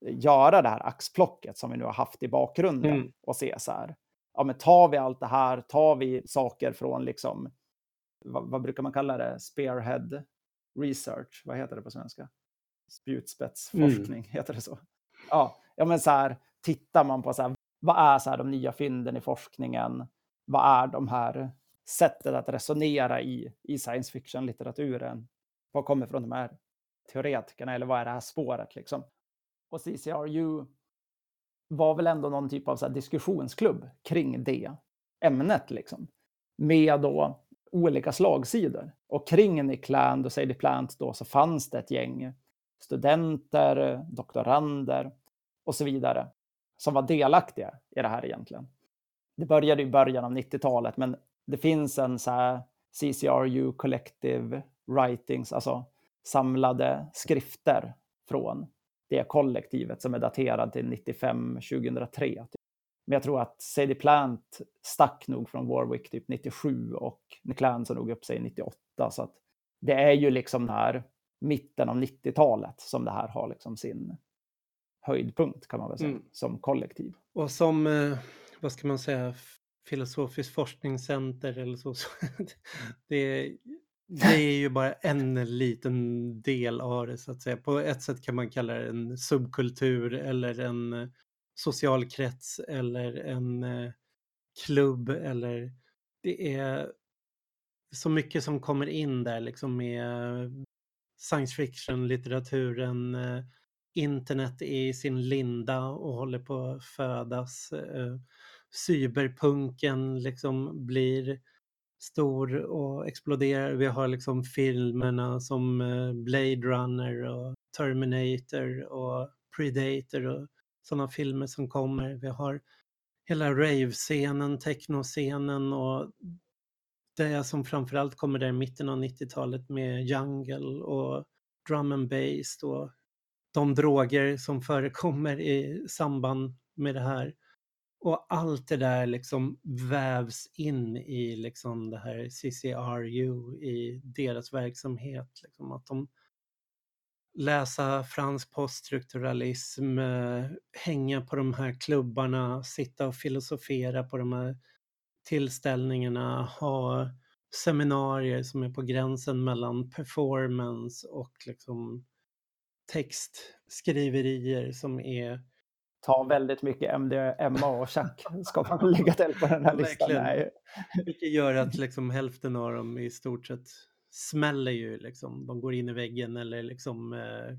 [SPEAKER 2] göra det här axplocket som vi nu har haft i bakgrunden
[SPEAKER 3] Mm.
[SPEAKER 2] och se så här. Ja, men tar vi allt det här, tar vi saker från liksom, vad, vad brukar man kalla det, spearhead research, vad heter det på svenska? Spjutspetsforskning, heter det så? Ja, ja, men så här, tittar man på så här, vad är så här de nya fynden i forskningen? Vad är de här sättet att resonera i, i science fiction-litteraturen? Vad kommer från de här teoretikerna eller vad är det här spåret liksom? Och CCRU var väl ändå någon typ av så här diskussionsklubb kring det ämnet liksom. Med då olika slagsidor. Och kring Nickland och Sadie Plant då så fanns det ett gäng studenter, doktorander och så vidare som var delaktiga i det här egentligen. Det började i början av 90-talet, men det finns en så här CCRU Collective Writings, alltså samlade skrifter från det kollektivet som är daterad till 95-2003. Men jag tror att Sadie Plant stack nog från Warwick typ 97 och Nick Lance nog upp sig 98. Så att det är ju liksom här mitten av 90-talet som det här har liksom sin höjdpunkt kan man väl säga, mm. som kollektiv.
[SPEAKER 3] Och som, eh, vad ska man säga, filosofiskt forskningscenter eller så. det, det är ju bara en liten del av det så att säga. På ett sätt kan man kalla det en subkultur eller en eh, social krets eller en eh, klubb eller det är så mycket som kommer in där liksom med science fiction-litteraturen, eh, internet är i sin linda och håller på att födas. Cyberpunken liksom blir stor och exploderar. Vi har liksom filmerna som eh, Blade Runner och Terminator och Predator och sådana filmer som kommer. Vi har hela rave-scenen, techno-scenen och det som framförallt kommer där i mitten av 90-talet med jungle och drum and bass och de droger som förekommer i samband med det här. Och allt det där liksom vävs in i liksom det här CCRU i deras verksamhet. Liksom att de läsa fransk poststrukturalism, eh, hänga på de här klubbarna, sitta och filosofera på de här tillställningarna, ha seminarier som är på gränsen mellan performance och liksom textskriverier som är
[SPEAKER 2] Ta väldigt mycket MDMA och chack ska man lägga till på den här listan. Nej.
[SPEAKER 3] Vilket gör att liksom hälften av dem i stort sett smäller ju liksom. De går in i väggen eller liksom eh,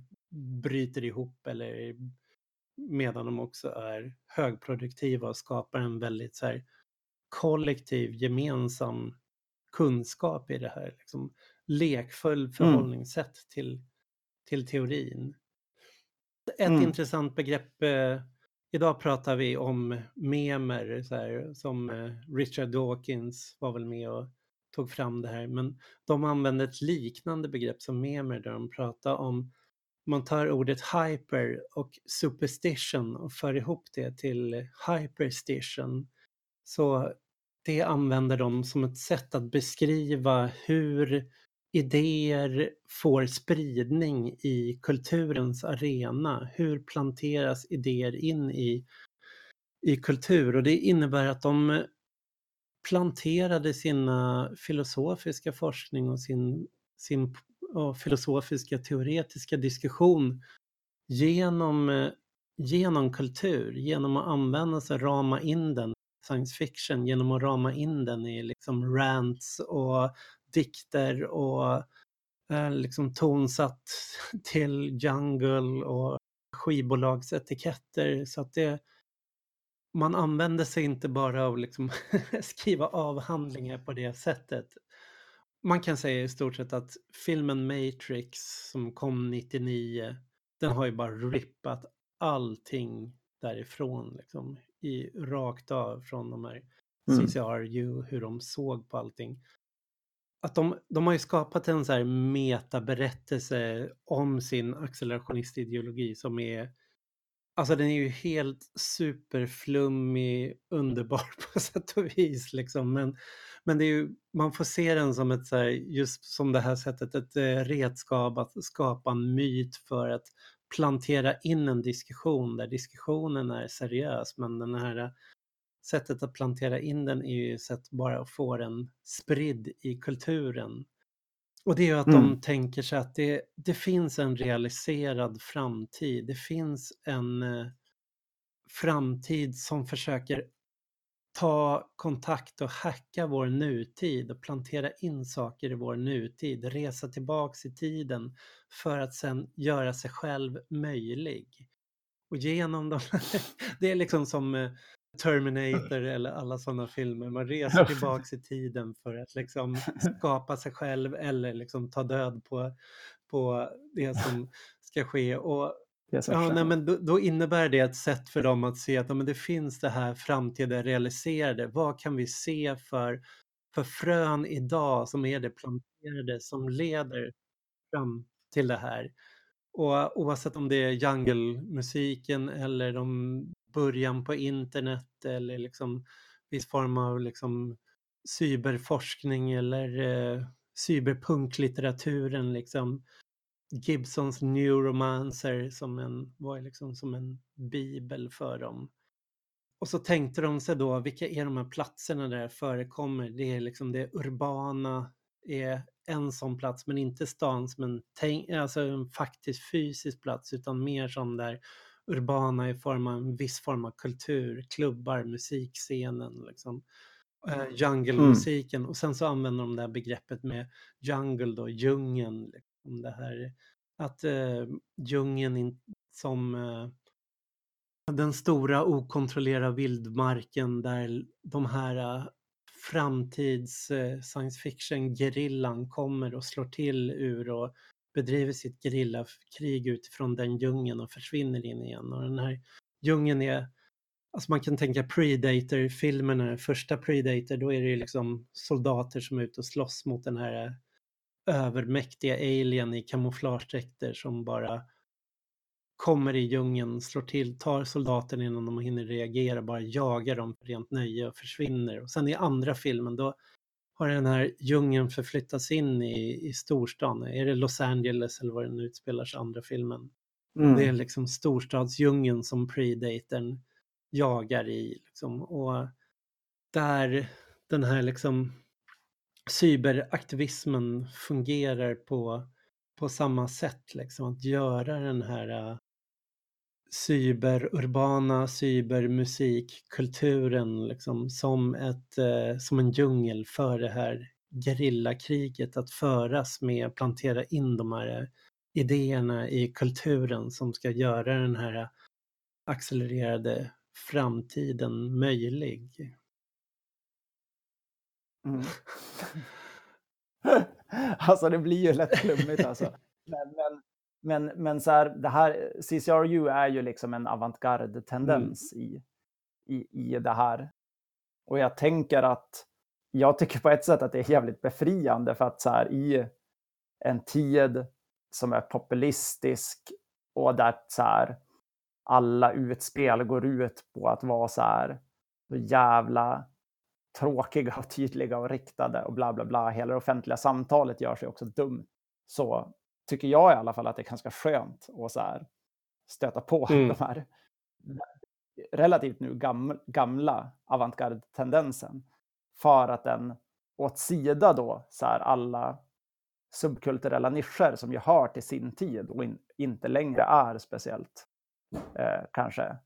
[SPEAKER 3] bryter ihop eller medan de också är högproduktiva och skapar en väldigt så här, kollektiv gemensam kunskap i det här. Liksom, lekfull mm. förhållningssätt mm. till, till teorin. Ett mm. intressant begrepp, eh, idag pratar vi om memer, så här, som eh, Richard Dawkins var väl med och tog fram det här, men de använde ett liknande begrepp som memer där de pratar om man tar ordet hyper och superstition och för ihop det till hyperstition. Så det använder de som ett sätt att beskriva hur idéer får spridning i kulturens arena. Hur planteras idéer in i, i kultur? Och det innebär att de planterade sina filosofiska forskning och sin, sin och filosofiska teoretiska diskussion genom, genom kultur, genom att använda sig, rama in den science fiction genom att rama in den i liksom rants och dikter och eh, liksom tonsatt till jungle och skivbolagsetiketter så att det man använder sig inte bara av liksom skriva avhandlingar på det sättet. Man kan säga i stort sett att filmen Matrix som kom 99, den har ju bara rippat allting därifrån. Liksom i, rakt av från de här mm. CCRU, hur de såg på allting. Att de, de har ju skapat en så här metaberättelse om sin accelerationistideologi som är Alltså den är ju helt superflummig, underbar på sätt och vis liksom. Men, men det är ju, man får se den som ett så här, just som det här sättet, ett eh, redskap att skapa en myt för att plantera in en diskussion där diskussionen är seriös men den här eh, sättet att plantera in den är ju sätt bara att få den spridd i kulturen. Och det är ju att mm. de tänker sig att det, det finns en realiserad framtid. Det finns en eh, framtid som försöker ta kontakt och hacka vår nutid och plantera in saker i vår nutid, resa tillbaks i tiden för att sen göra sig själv möjlig. Och genom dem, det är liksom som eh, Terminator eller alla sådana filmer, man reser tillbaks i tiden för att liksom skapa sig själv eller liksom ta död på, på det som ska ske. Och Ja, nej, men då, då, innebär det ett sätt för dem att se att ja, men det finns det här framtida realiserade. Vad kan vi se för för frön idag som är det planterade som leder fram till det här. Och oavsett om det är jungle-musiken eller de början på internet eller liksom viss form av liksom cyberforskning eller eh, cyberpunklitteraturen liksom. Gibsons Neuromancer som en, var liksom som en bibel för dem. Och så tänkte de sig då, vilka är de här platserna där det förekommer? Det är liksom det urbana är en sån plats, men inte stan som en, alltså en faktisk fysisk plats, utan mer som där urbana i form av en viss form av kultur, klubbar, musikscenen, liksom. Uh, jungle-musiken. Mm. Och sen så använder de det här begreppet med jungle då, djungeln. Liksom det här att uh, djungeln in, som uh, den stora okontrollerade vildmarken där de här framtids science fiction-gerillan kommer och slår till ur och bedriver sitt gerillakrig utifrån den djungeln och försvinner in igen. Och den här djungeln är, alltså man kan tänka Predator-filmerna, första Predator, då är det ju liksom soldater som är ute och slåss mot den här eh, övermäktiga alien i kamouflagedräkter som bara kommer i djungeln, slår till, tar soldaten innan de hinner reagera, bara jagar dem för rent nöje och försvinner. Och sen i andra filmen då har den här djungeln förflyttats in i, i storstan. Är det Los Angeles eller var den utspelar sig andra filmen? Mm. Det är liksom storstadsdjungeln som Predatorn jagar i. Liksom. Och där den här liksom cyberaktivismen fungerar på, på samma sätt. Liksom. Att göra den här cyberurbana cybermusikkulturen liksom, som, ett, eh, som en djungel för det här gerillakriget att föras med, plantera in de här eh, idéerna i kulturen som ska göra den här accelererade framtiden möjlig.
[SPEAKER 2] Mm. alltså det blir ju lätt flummigt alltså. Men, men, men, men så här, det här, CCRU är ju liksom en avantgarde-tendens mm. i, i, i det här. Och jag tänker att jag tycker på ett sätt att det är jävligt befriande för att så här, i en tid som är populistisk och där så här, alla utspel går ut på att vara så här så jävla tråkiga och tydliga och riktade och bla bla bla. Hela det offentliga samtalet gör sig också dumt. Så tycker jag i alla fall att det är ganska skönt att så här stöta på mm. de här relativt nu gamla, gamla avantgarde-tendensen. För att den åt sida då så här alla subkulturella nischer som ju hör till sin tid och in, inte längre är speciellt eh, kanske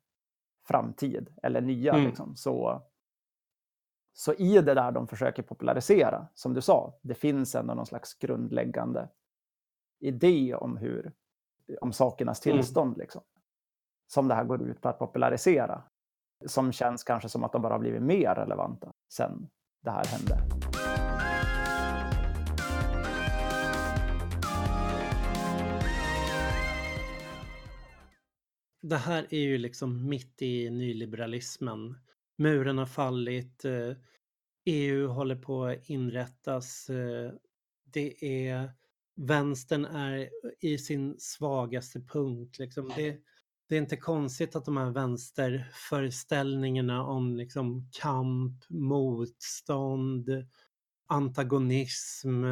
[SPEAKER 2] framtid eller nya. Mm. Liksom. Så, så i det där de försöker popularisera, som du sa, det finns ändå någon slags grundläggande idé om hur om sakernas mm. tillstånd. Mm. Liksom, som det här går ut på att popularisera. Som känns kanske som att de bara har blivit mer relevanta sen det här hände.
[SPEAKER 3] Det här är ju liksom mitt i nyliberalismen. Muren har fallit. EU eh, e håller på att inrättas. Eh, det är vänstern är i sin svagaste punkt. Liksom. Det, det, är inte konstigt att de här vänsterföreställningarna om liksom, kamp, motstånd, antagonism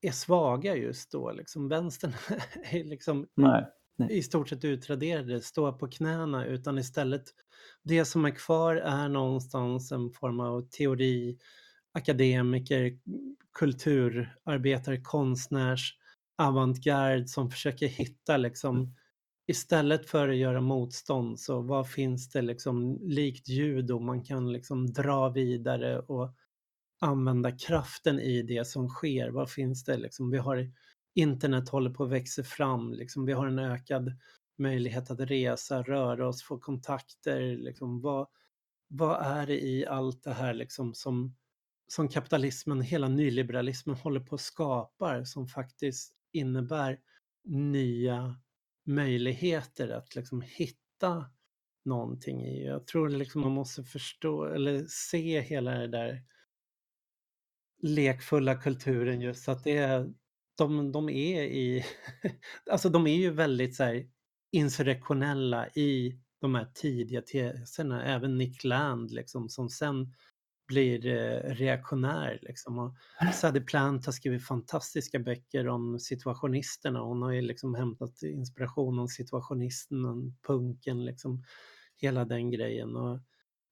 [SPEAKER 3] är svaga just då. Liksom. Vänstern är liksom nej, nej. i stort sett utraderade, står på knäna, utan istället det som är kvar är någonstans en form av teori, akademiker, kulturarbetare, konstnärs, avantgarde som försöker hitta liksom istället för att göra motstånd så vad finns det liksom likt judo man kan liksom dra vidare och använda kraften i det som sker. Vad finns det liksom? Vi har internet håller på att växa fram, liksom. vi har en ökad möjlighet att resa, röra oss, få kontakter. Liksom. Vad, vad är det i allt det här liksom som som kapitalismen, hela nyliberalismen håller på att skapa som faktiskt innebär nya möjligheter att liksom hitta någonting i. Jag tror liksom man måste förstå eller se hela det där lekfulla kulturen just att det är, de, de är i, alltså de är ju väldigt så här insurrektionella i de här tidiga teserna, även Nick Land liksom som sen blir eh, reaktionär. Liksom. Och Sadie Plant har skrivit fantastiska böcker om situationisterna. Hon har ju liksom hämtat inspiration om situationisten, punken, liksom, hela den grejen. Och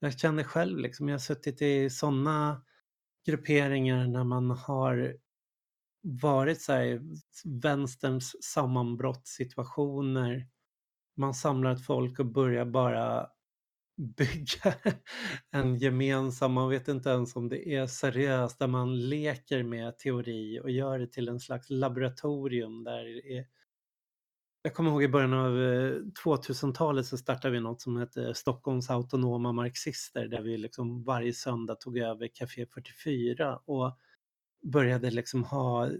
[SPEAKER 3] jag känner själv, liksom, jag har suttit i sådana grupperingar när man har varit så här, vänsterns sammanbrottssituationer. Man samlar ett folk och börjar bara bygga en gemensam, man vet inte ens om det är seriöst, där man leker med teori och gör det till en slags laboratorium där det är jag kommer ihåg i början av eh, 2000-talet så startade vi något som hette Stockholms autonoma marxister där vi liksom varje söndag tog över Café 44 och började liksom ha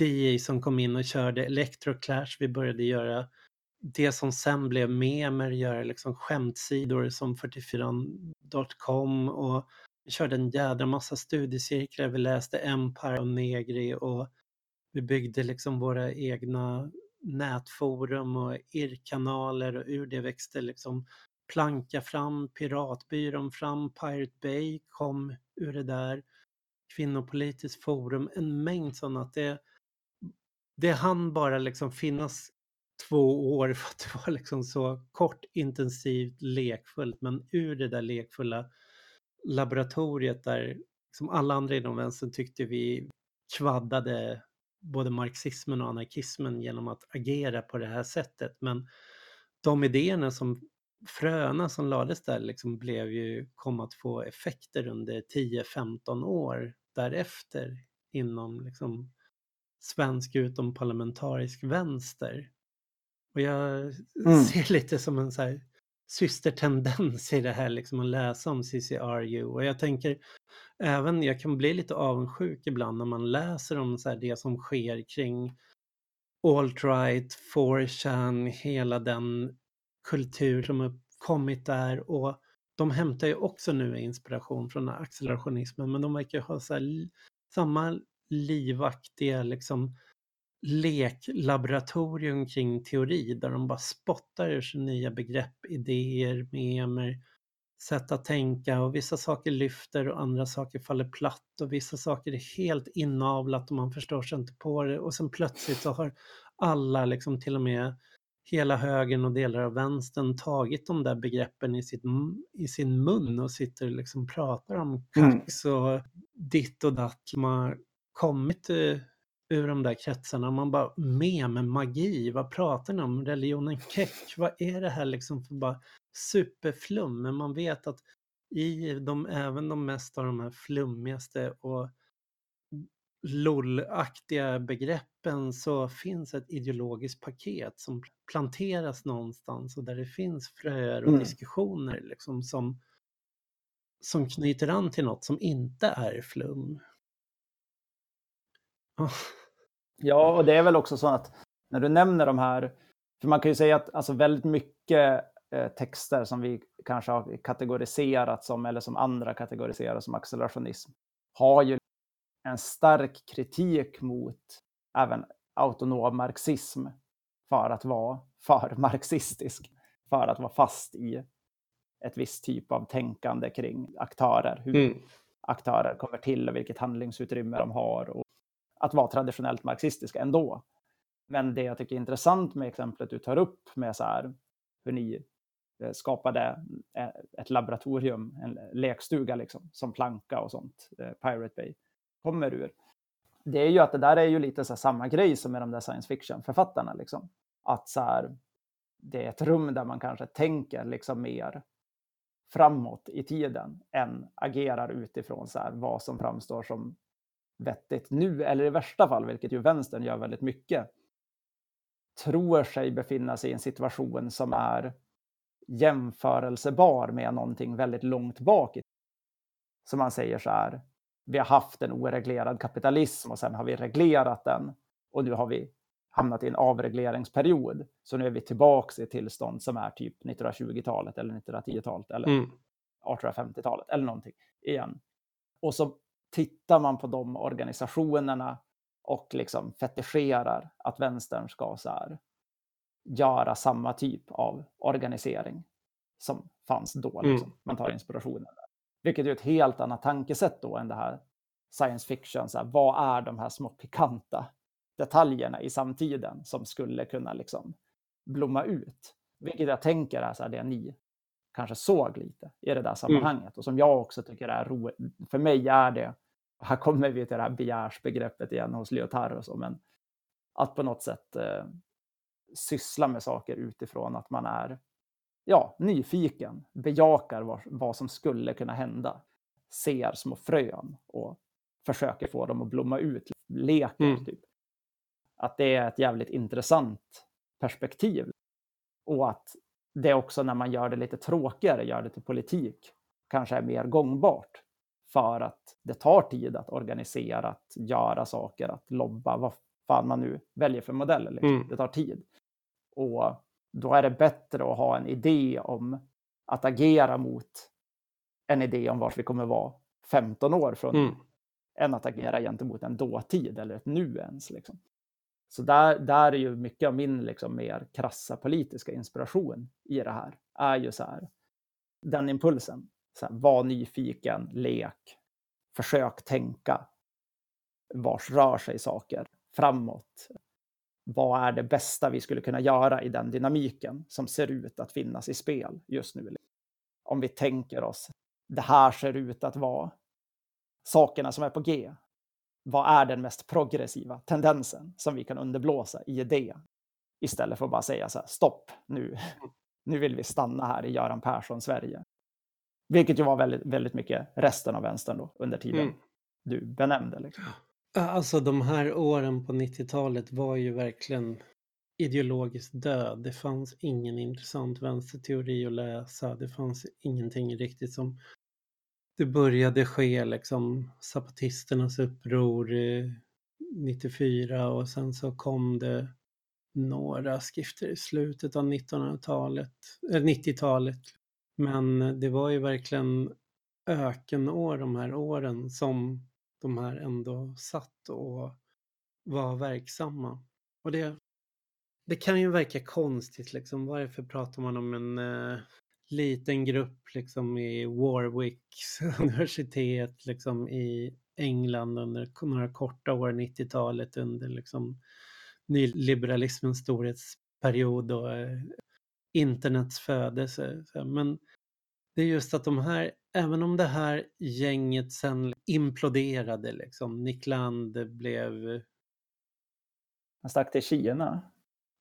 [SPEAKER 3] DJ som kom in och körde Electroclash. Vi började göra det som sen blev memer, göra liksom skämtsidor som 44.com och vi körde en jädra massa studiecirklar. Vi läste Empire och Negri och vi byggde liksom våra egna nätforum och irrkanaler och ur det växte liksom Planka fram, Piratbyrån fram, Pirate Bay kom ur det där, Kvinnopolitiskt forum, en mängd sådana att det, det hann bara liksom finnas två år för att det var liksom så kort, intensivt, lekfullt. Men ur det där lekfulla laboratoriet där som alla andra inom vänstern tyckte vi kvaddade både marxismen och anarkismen genom att agera på det här sättet. Men de idéerna som fröna som lades där liksom blev ju, kom att få effekter under 10-15 år därefter inom liksom svensk utomparlamentarisk vänster. Och jag mm. ser lite som en så här systertendens i det här liksom att läsa om CCRU och jag tänker även, jag kan bli lite avundsjuk ibland när man läser om så här det som sker kring alt-right, 4chan, hela den kultur som har kommit där och de hämtar ju också nu inspiration från accelerationismen men de verkar ha så här, samma livaktiga liksom leklaboratorium kring teori där de bara spottar ur sig nya begrepp, idéer, memer, sätt att tänka och vissa saker lyfter och andra saker faller platt och vissa saker är helt inavlat och man förstår sig inte på det och sen plötsligt så har alla, liksom till och med hela högern och delar av vänstern tagit de där begreppen i, sitt, i sin mun och sitter och liksom pratar om mm. kax och ditt och datt. som har kommit eh, ur de där kretsarna. Man bara, med med magi, vad pratar ni om? Religionen keck, vad är det här liksom för bara superflum? Men man vet att i de, även de mest av de här flummigaste och LOL-aktiga begreppen så finns ett ideologiskt paket som planteras någonstans och där det finns fröer och mm. diskussioner liksom som, som knyter an till något som inte är flum.
[SPEAKER 2] Ja, och det är väl också så att när du nämner de här, för man kan ju säga att alltså väldigt mycket eh, texter som vi kanske har kategoriserat som, eller som andra kategoriserar som accelerationism, har ju en stark kritik mot även autonom marxism för att vara för marxistisk, för att vara fast i ett visst typ av tänkande kring aktörer, hur mm. aktörer kommer till och vilket handlingsutrymme de har och att vara traditionellt marxistiska ändå. Men det jag tycker är intressant med exemplet du tar upp med så här, hur ni eh, skapade eh, ett laboratorium, en lekstuga liksom, som planka och sånt, eh, Pirate Bay, kommer ur. Det är ju att det där är ju lite så samma grej som med de där science fiction-författarna. Liksom. Att så här, det är ett rum där man kanske tänker liksom mer framåt i tiden än agerar utifrån så här, vad som framstår som vettigt nu, eller i värsta fall, vilket ju vänstern gör väldigt mycket, tror sig befinna sig i en situation som är jämförelsebar med någonting väldigt långt bak. Som man säger så här, vi har haft en oreglerad kapitalism och sen har vi reglerat den och nu har vi hamnat i en avregleringsperiod. Så nu är vi tillbaks i ett tillstånd som är typ 1920-talet eller 1910-talet eller mm. 1850-talet eller någonting igen. Och så tittar man på de organisationerna och liksom fetischerar att vänstern ska så här, göra samma typ av organisering som fanns då.
[SPEAKER 3] Mm.
[SPEAKER 2] Liksom. Man tar inspirationen där. Vilket är ett helt annat tankesätt då än det här science fiction. Så här, vad är de här små pikanta detaljerna i samtiden som skulle kunna liksom blomma ut? Vilket jag tänker är så här, det ni kanske såg lite i det där sammanhanget mm. och som jag också tycker är roligt. För mig är det, här kommer vi till det här begärsbegreppet igen hos Lyotard och så, men att på något sätt eh, syssla med saker utifrån att man är ja, nyfiken, bejakar vad, vad som skulle kunna hända, ser små frön och försöker få dem att blomma ut, leker mm. typ. Att det är ett jävligt intressant perspektiv. Och att det också när man gör det lite tråkigare, gör det till politik, kanske är mer gångbart. För att det tar tid att organisera, att göra saker, att lobba, vad fan man nu väljer för modeller. Liksom. Mm. Det tar tid. Och då är det bättre att ha en idé om att agera mot en idé om vart vi kommer vara 15 år från mm. än att agera gentemot en dåtid eller ett nu ens. Liksom. Så där, där är ju mycket av min liksom, mer krassa politiska inspiration i det här, är ju så här, den impulsen. Här, var nyfiken, lek, försök tänka vars rör sig saker framåt. Vad är det bästa vi skulle kunna göra i den dynamiken som ser ut att finnas i spel just nu? Om vi tänker oss, det här ser ut att vara sakerna som är på G vad är den mest progressiva tendensen som vi kan underblåsa i det? Istället för att bara säga så här, stopp, nu, nu vill vi stanna här i Göran Persson Sverige. Vilket ju var väldigt, väldigt mycket resten av vänstern då, under tiden mm. du benämnde. Liksom.
[SPEAKER 3] Alltså de här åren på 90-talet var ju verkligen ideologiskt död. Det fanns ingen intressant vänsterteori att läsa. Det fanns ingenting riktigt som det började ske liksom zapatisternas uppror 94 och sen så kom det några skrifter i slutet av 1900-talet, äh, 90-talet. Men det var ju verkligen ökenår de här åren som de här ändå satt och var verksamma. Och det, det kan ju verka konstigt liksom. Varför pratar man om en eh, liten grupp liksom i Warwicks universitet liksom i England under några korta år, 90-talet under liksom nyliberalismens storhetsperiod och eh, internets födelse. Men det är just att de här, även om det här gänget sen imploderade, liksom, Nick Land blev...
[SPEAKER 2] Han stack till Kina.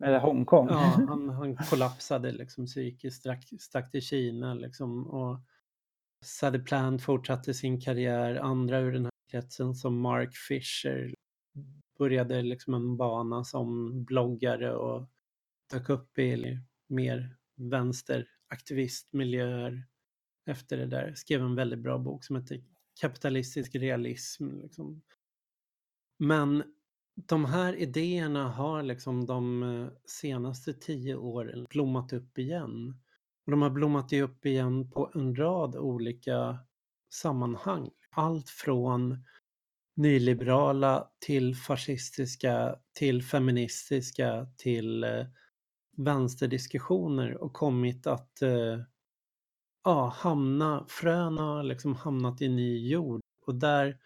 [SPEAKER 2] Eller Hongkong.
[SPEAKER 3] Ja, han, han kollapsade liksom psykiskt, stack, stack till Kina liksom. Och Sadie Plant fortsatte sin karriär. Andra ur den här kretsen som Mark Fisher började liksom en bana som bloggare och dök upp i mer vänsteraktivistmiljöer efter det där. Skrev en väldigt bra bok som heter Kapitalistisk realism. Liksom. Men de här idéerna har liksom de eh, senaste tio åren blommat upp igen. Och de har blommat upp igen på en rad olika sammanhang. Allt från nyliberala till fascistiska till feministiska till eh, vänsterdiskussioner och kommit att eh, ja, hamna, fröna har liksom hamnat i ny jord. Och där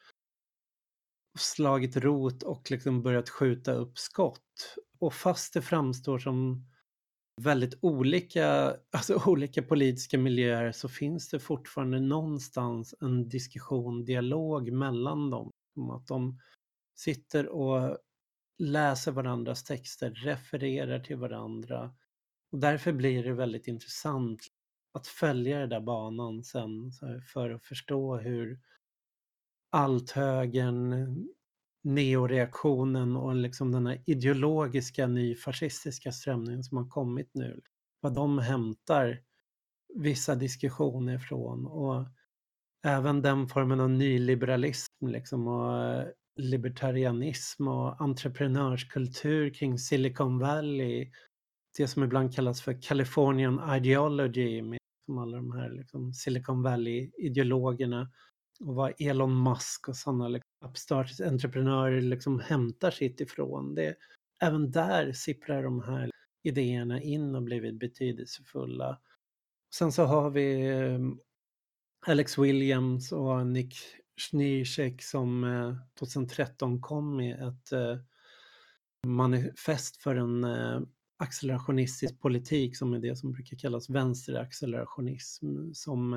[SPEAKER 3] slagit rot och liksom börjat skjuta upp skott. Och fast det framstår som väldigt olika, alltså olika politiska miljöer så finns det fortfarande någonstans en diskussion, dialog mellan dem. Om att de sitter och läser varandras texter, refererar till varandra. Och därför blir det väldigt intressant att följa den där banan sen för att förstå hur althögern, neoreaktionen och liksom den här ideologiska nyfascistiska strömningen som har kommit nu. Vad de hämtar vissa diskussioner från och även den formen av nyliberalism liksom och eh, libertarianism och entreprenörskultur kring Silicon Valley. Det som ibland kallas för Californian ideology med alla de här liksom Silicon Valley-ideologerna och vad Elon Musk och sådana liksom, upstart-entreprenörer liksom hämtar sitt ifrån. Det, även där sipprar de här idéerna in och blivit betydelsefulla. Sen så har vi ehm, Alex Williams och Nick Schnirschek som eh, 2013 kom med ett eh, manifest för en eh, accelerationistisk politik som är det som brukar kallas vänsteraccelerationism som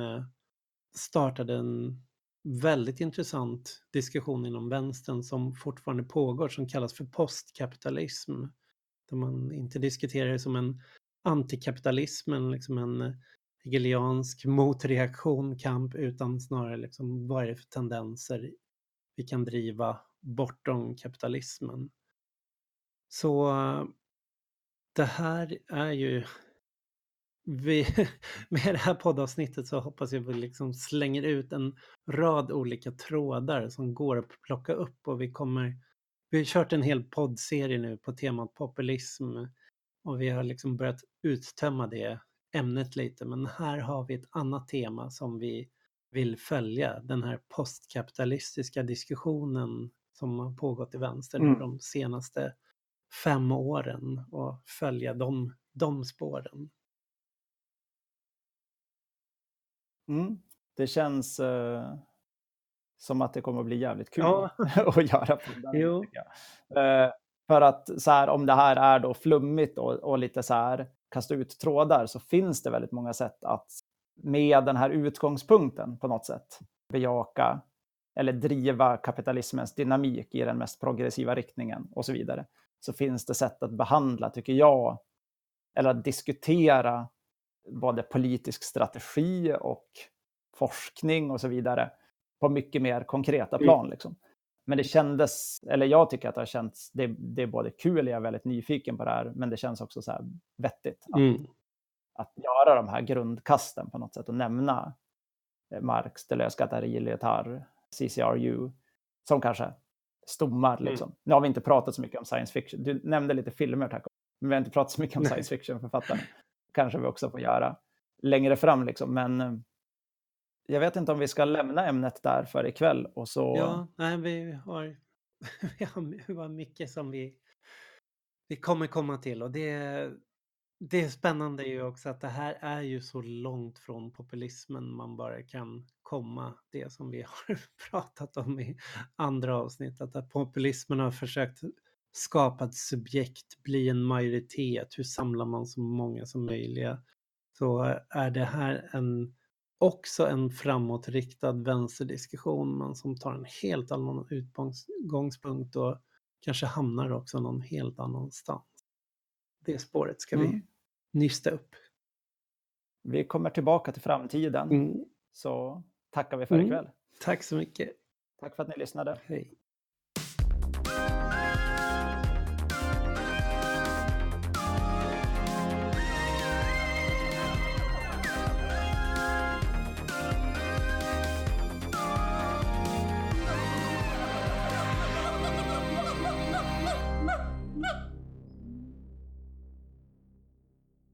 [SPEAKER 3] startade en väldigt intressant diskussion inom vänstern som fortfarande pågår som kallas för postkapitalism. Där man inte diskuterar det som en antikapitalism, men liksom en hegeliansk motreaktion, kamp, utan snarare liksom vad är det för tendenser vi kan driva bortom kapitalismen. Så det här är ju vi, med det här poddavsnittet så hoppas jag vi liksom slänger ut en rad olika trådar som går att plocka upp och vi kommer vi har kört en hel poddserie nu på temat populism och vi har liksom börjat uttömma det ämnet lite men här har vi ett annat tema som vi vill följa, den här postkapitalistiska diskussionen som har pågått i vänster mm. de senaste fem åren och följa de, de spåren.
[SPEAKER 2] Mm. Det känns uh, som att det kommer att bli jävligt kul ja. att göra. På den, uh, för att så här, om det här är då flummigt och, och lite så här kasta ut trådar så finns det väldigt många sätt att med den här utgångspunkten på något sätt bejaka eller driva kapitalismens dynamik i den mest progressiva riktningen och så vidare. Så finns det sätt att behandla, tycker jag, eller att diskutera både politisk strategi och forskning och så vidare på mycket mer konkreta mm. plan. Liksom. Men det kändes, eller jag tycker att det har känts, det, det är både kul, jag är väldigt nyfiken på det här, men det känns också så här vettigt att, mm. att göra de här grundkasten på något sätt och nämna eh, Marx, Deleuze, Guattari, Lyotard, CCRU som kanske stommar. Mm. Liksom. Mm. Nu har vi inte pratat så mycket om science fiction. Du nämnde lite filmer, tack. Men vi har inte pratat så mycket om science fiction-författarna kanske vi också får göra längre fram. Liksom. Men eh, jag vet inte om vi ska lämna ämnet där för ikväll. Och så...
[SPEAKER 3] Ja, nej, vi har, vi har mycket som vi, vi kommer komma till. Och det, det är spännande ju också att det här är ju så långt från populismen man bara kan komma. Det som vi har pratat om i andra avsnitt. Att populismen har försökt skapa ett subjekt, bli en majoritet, hur samlar man så många som möjligt? Så är det här en, också en framåtriktad vänsterdiskussion men som tar en helt annan utgångspunkt och kanske hamnar också någon helt annanstans. Det spåret ska mm. vi nysta upp.
[SPEAKER 2] Vi kommer tillbaka till framtiden. Mm. Så tackar vi för mm. ikväll.
[SPEAKER 3] Tack så mycket.
[SPEAKER 2] Tack för att ni lyssnade.
[SPEAKER 3] Hej.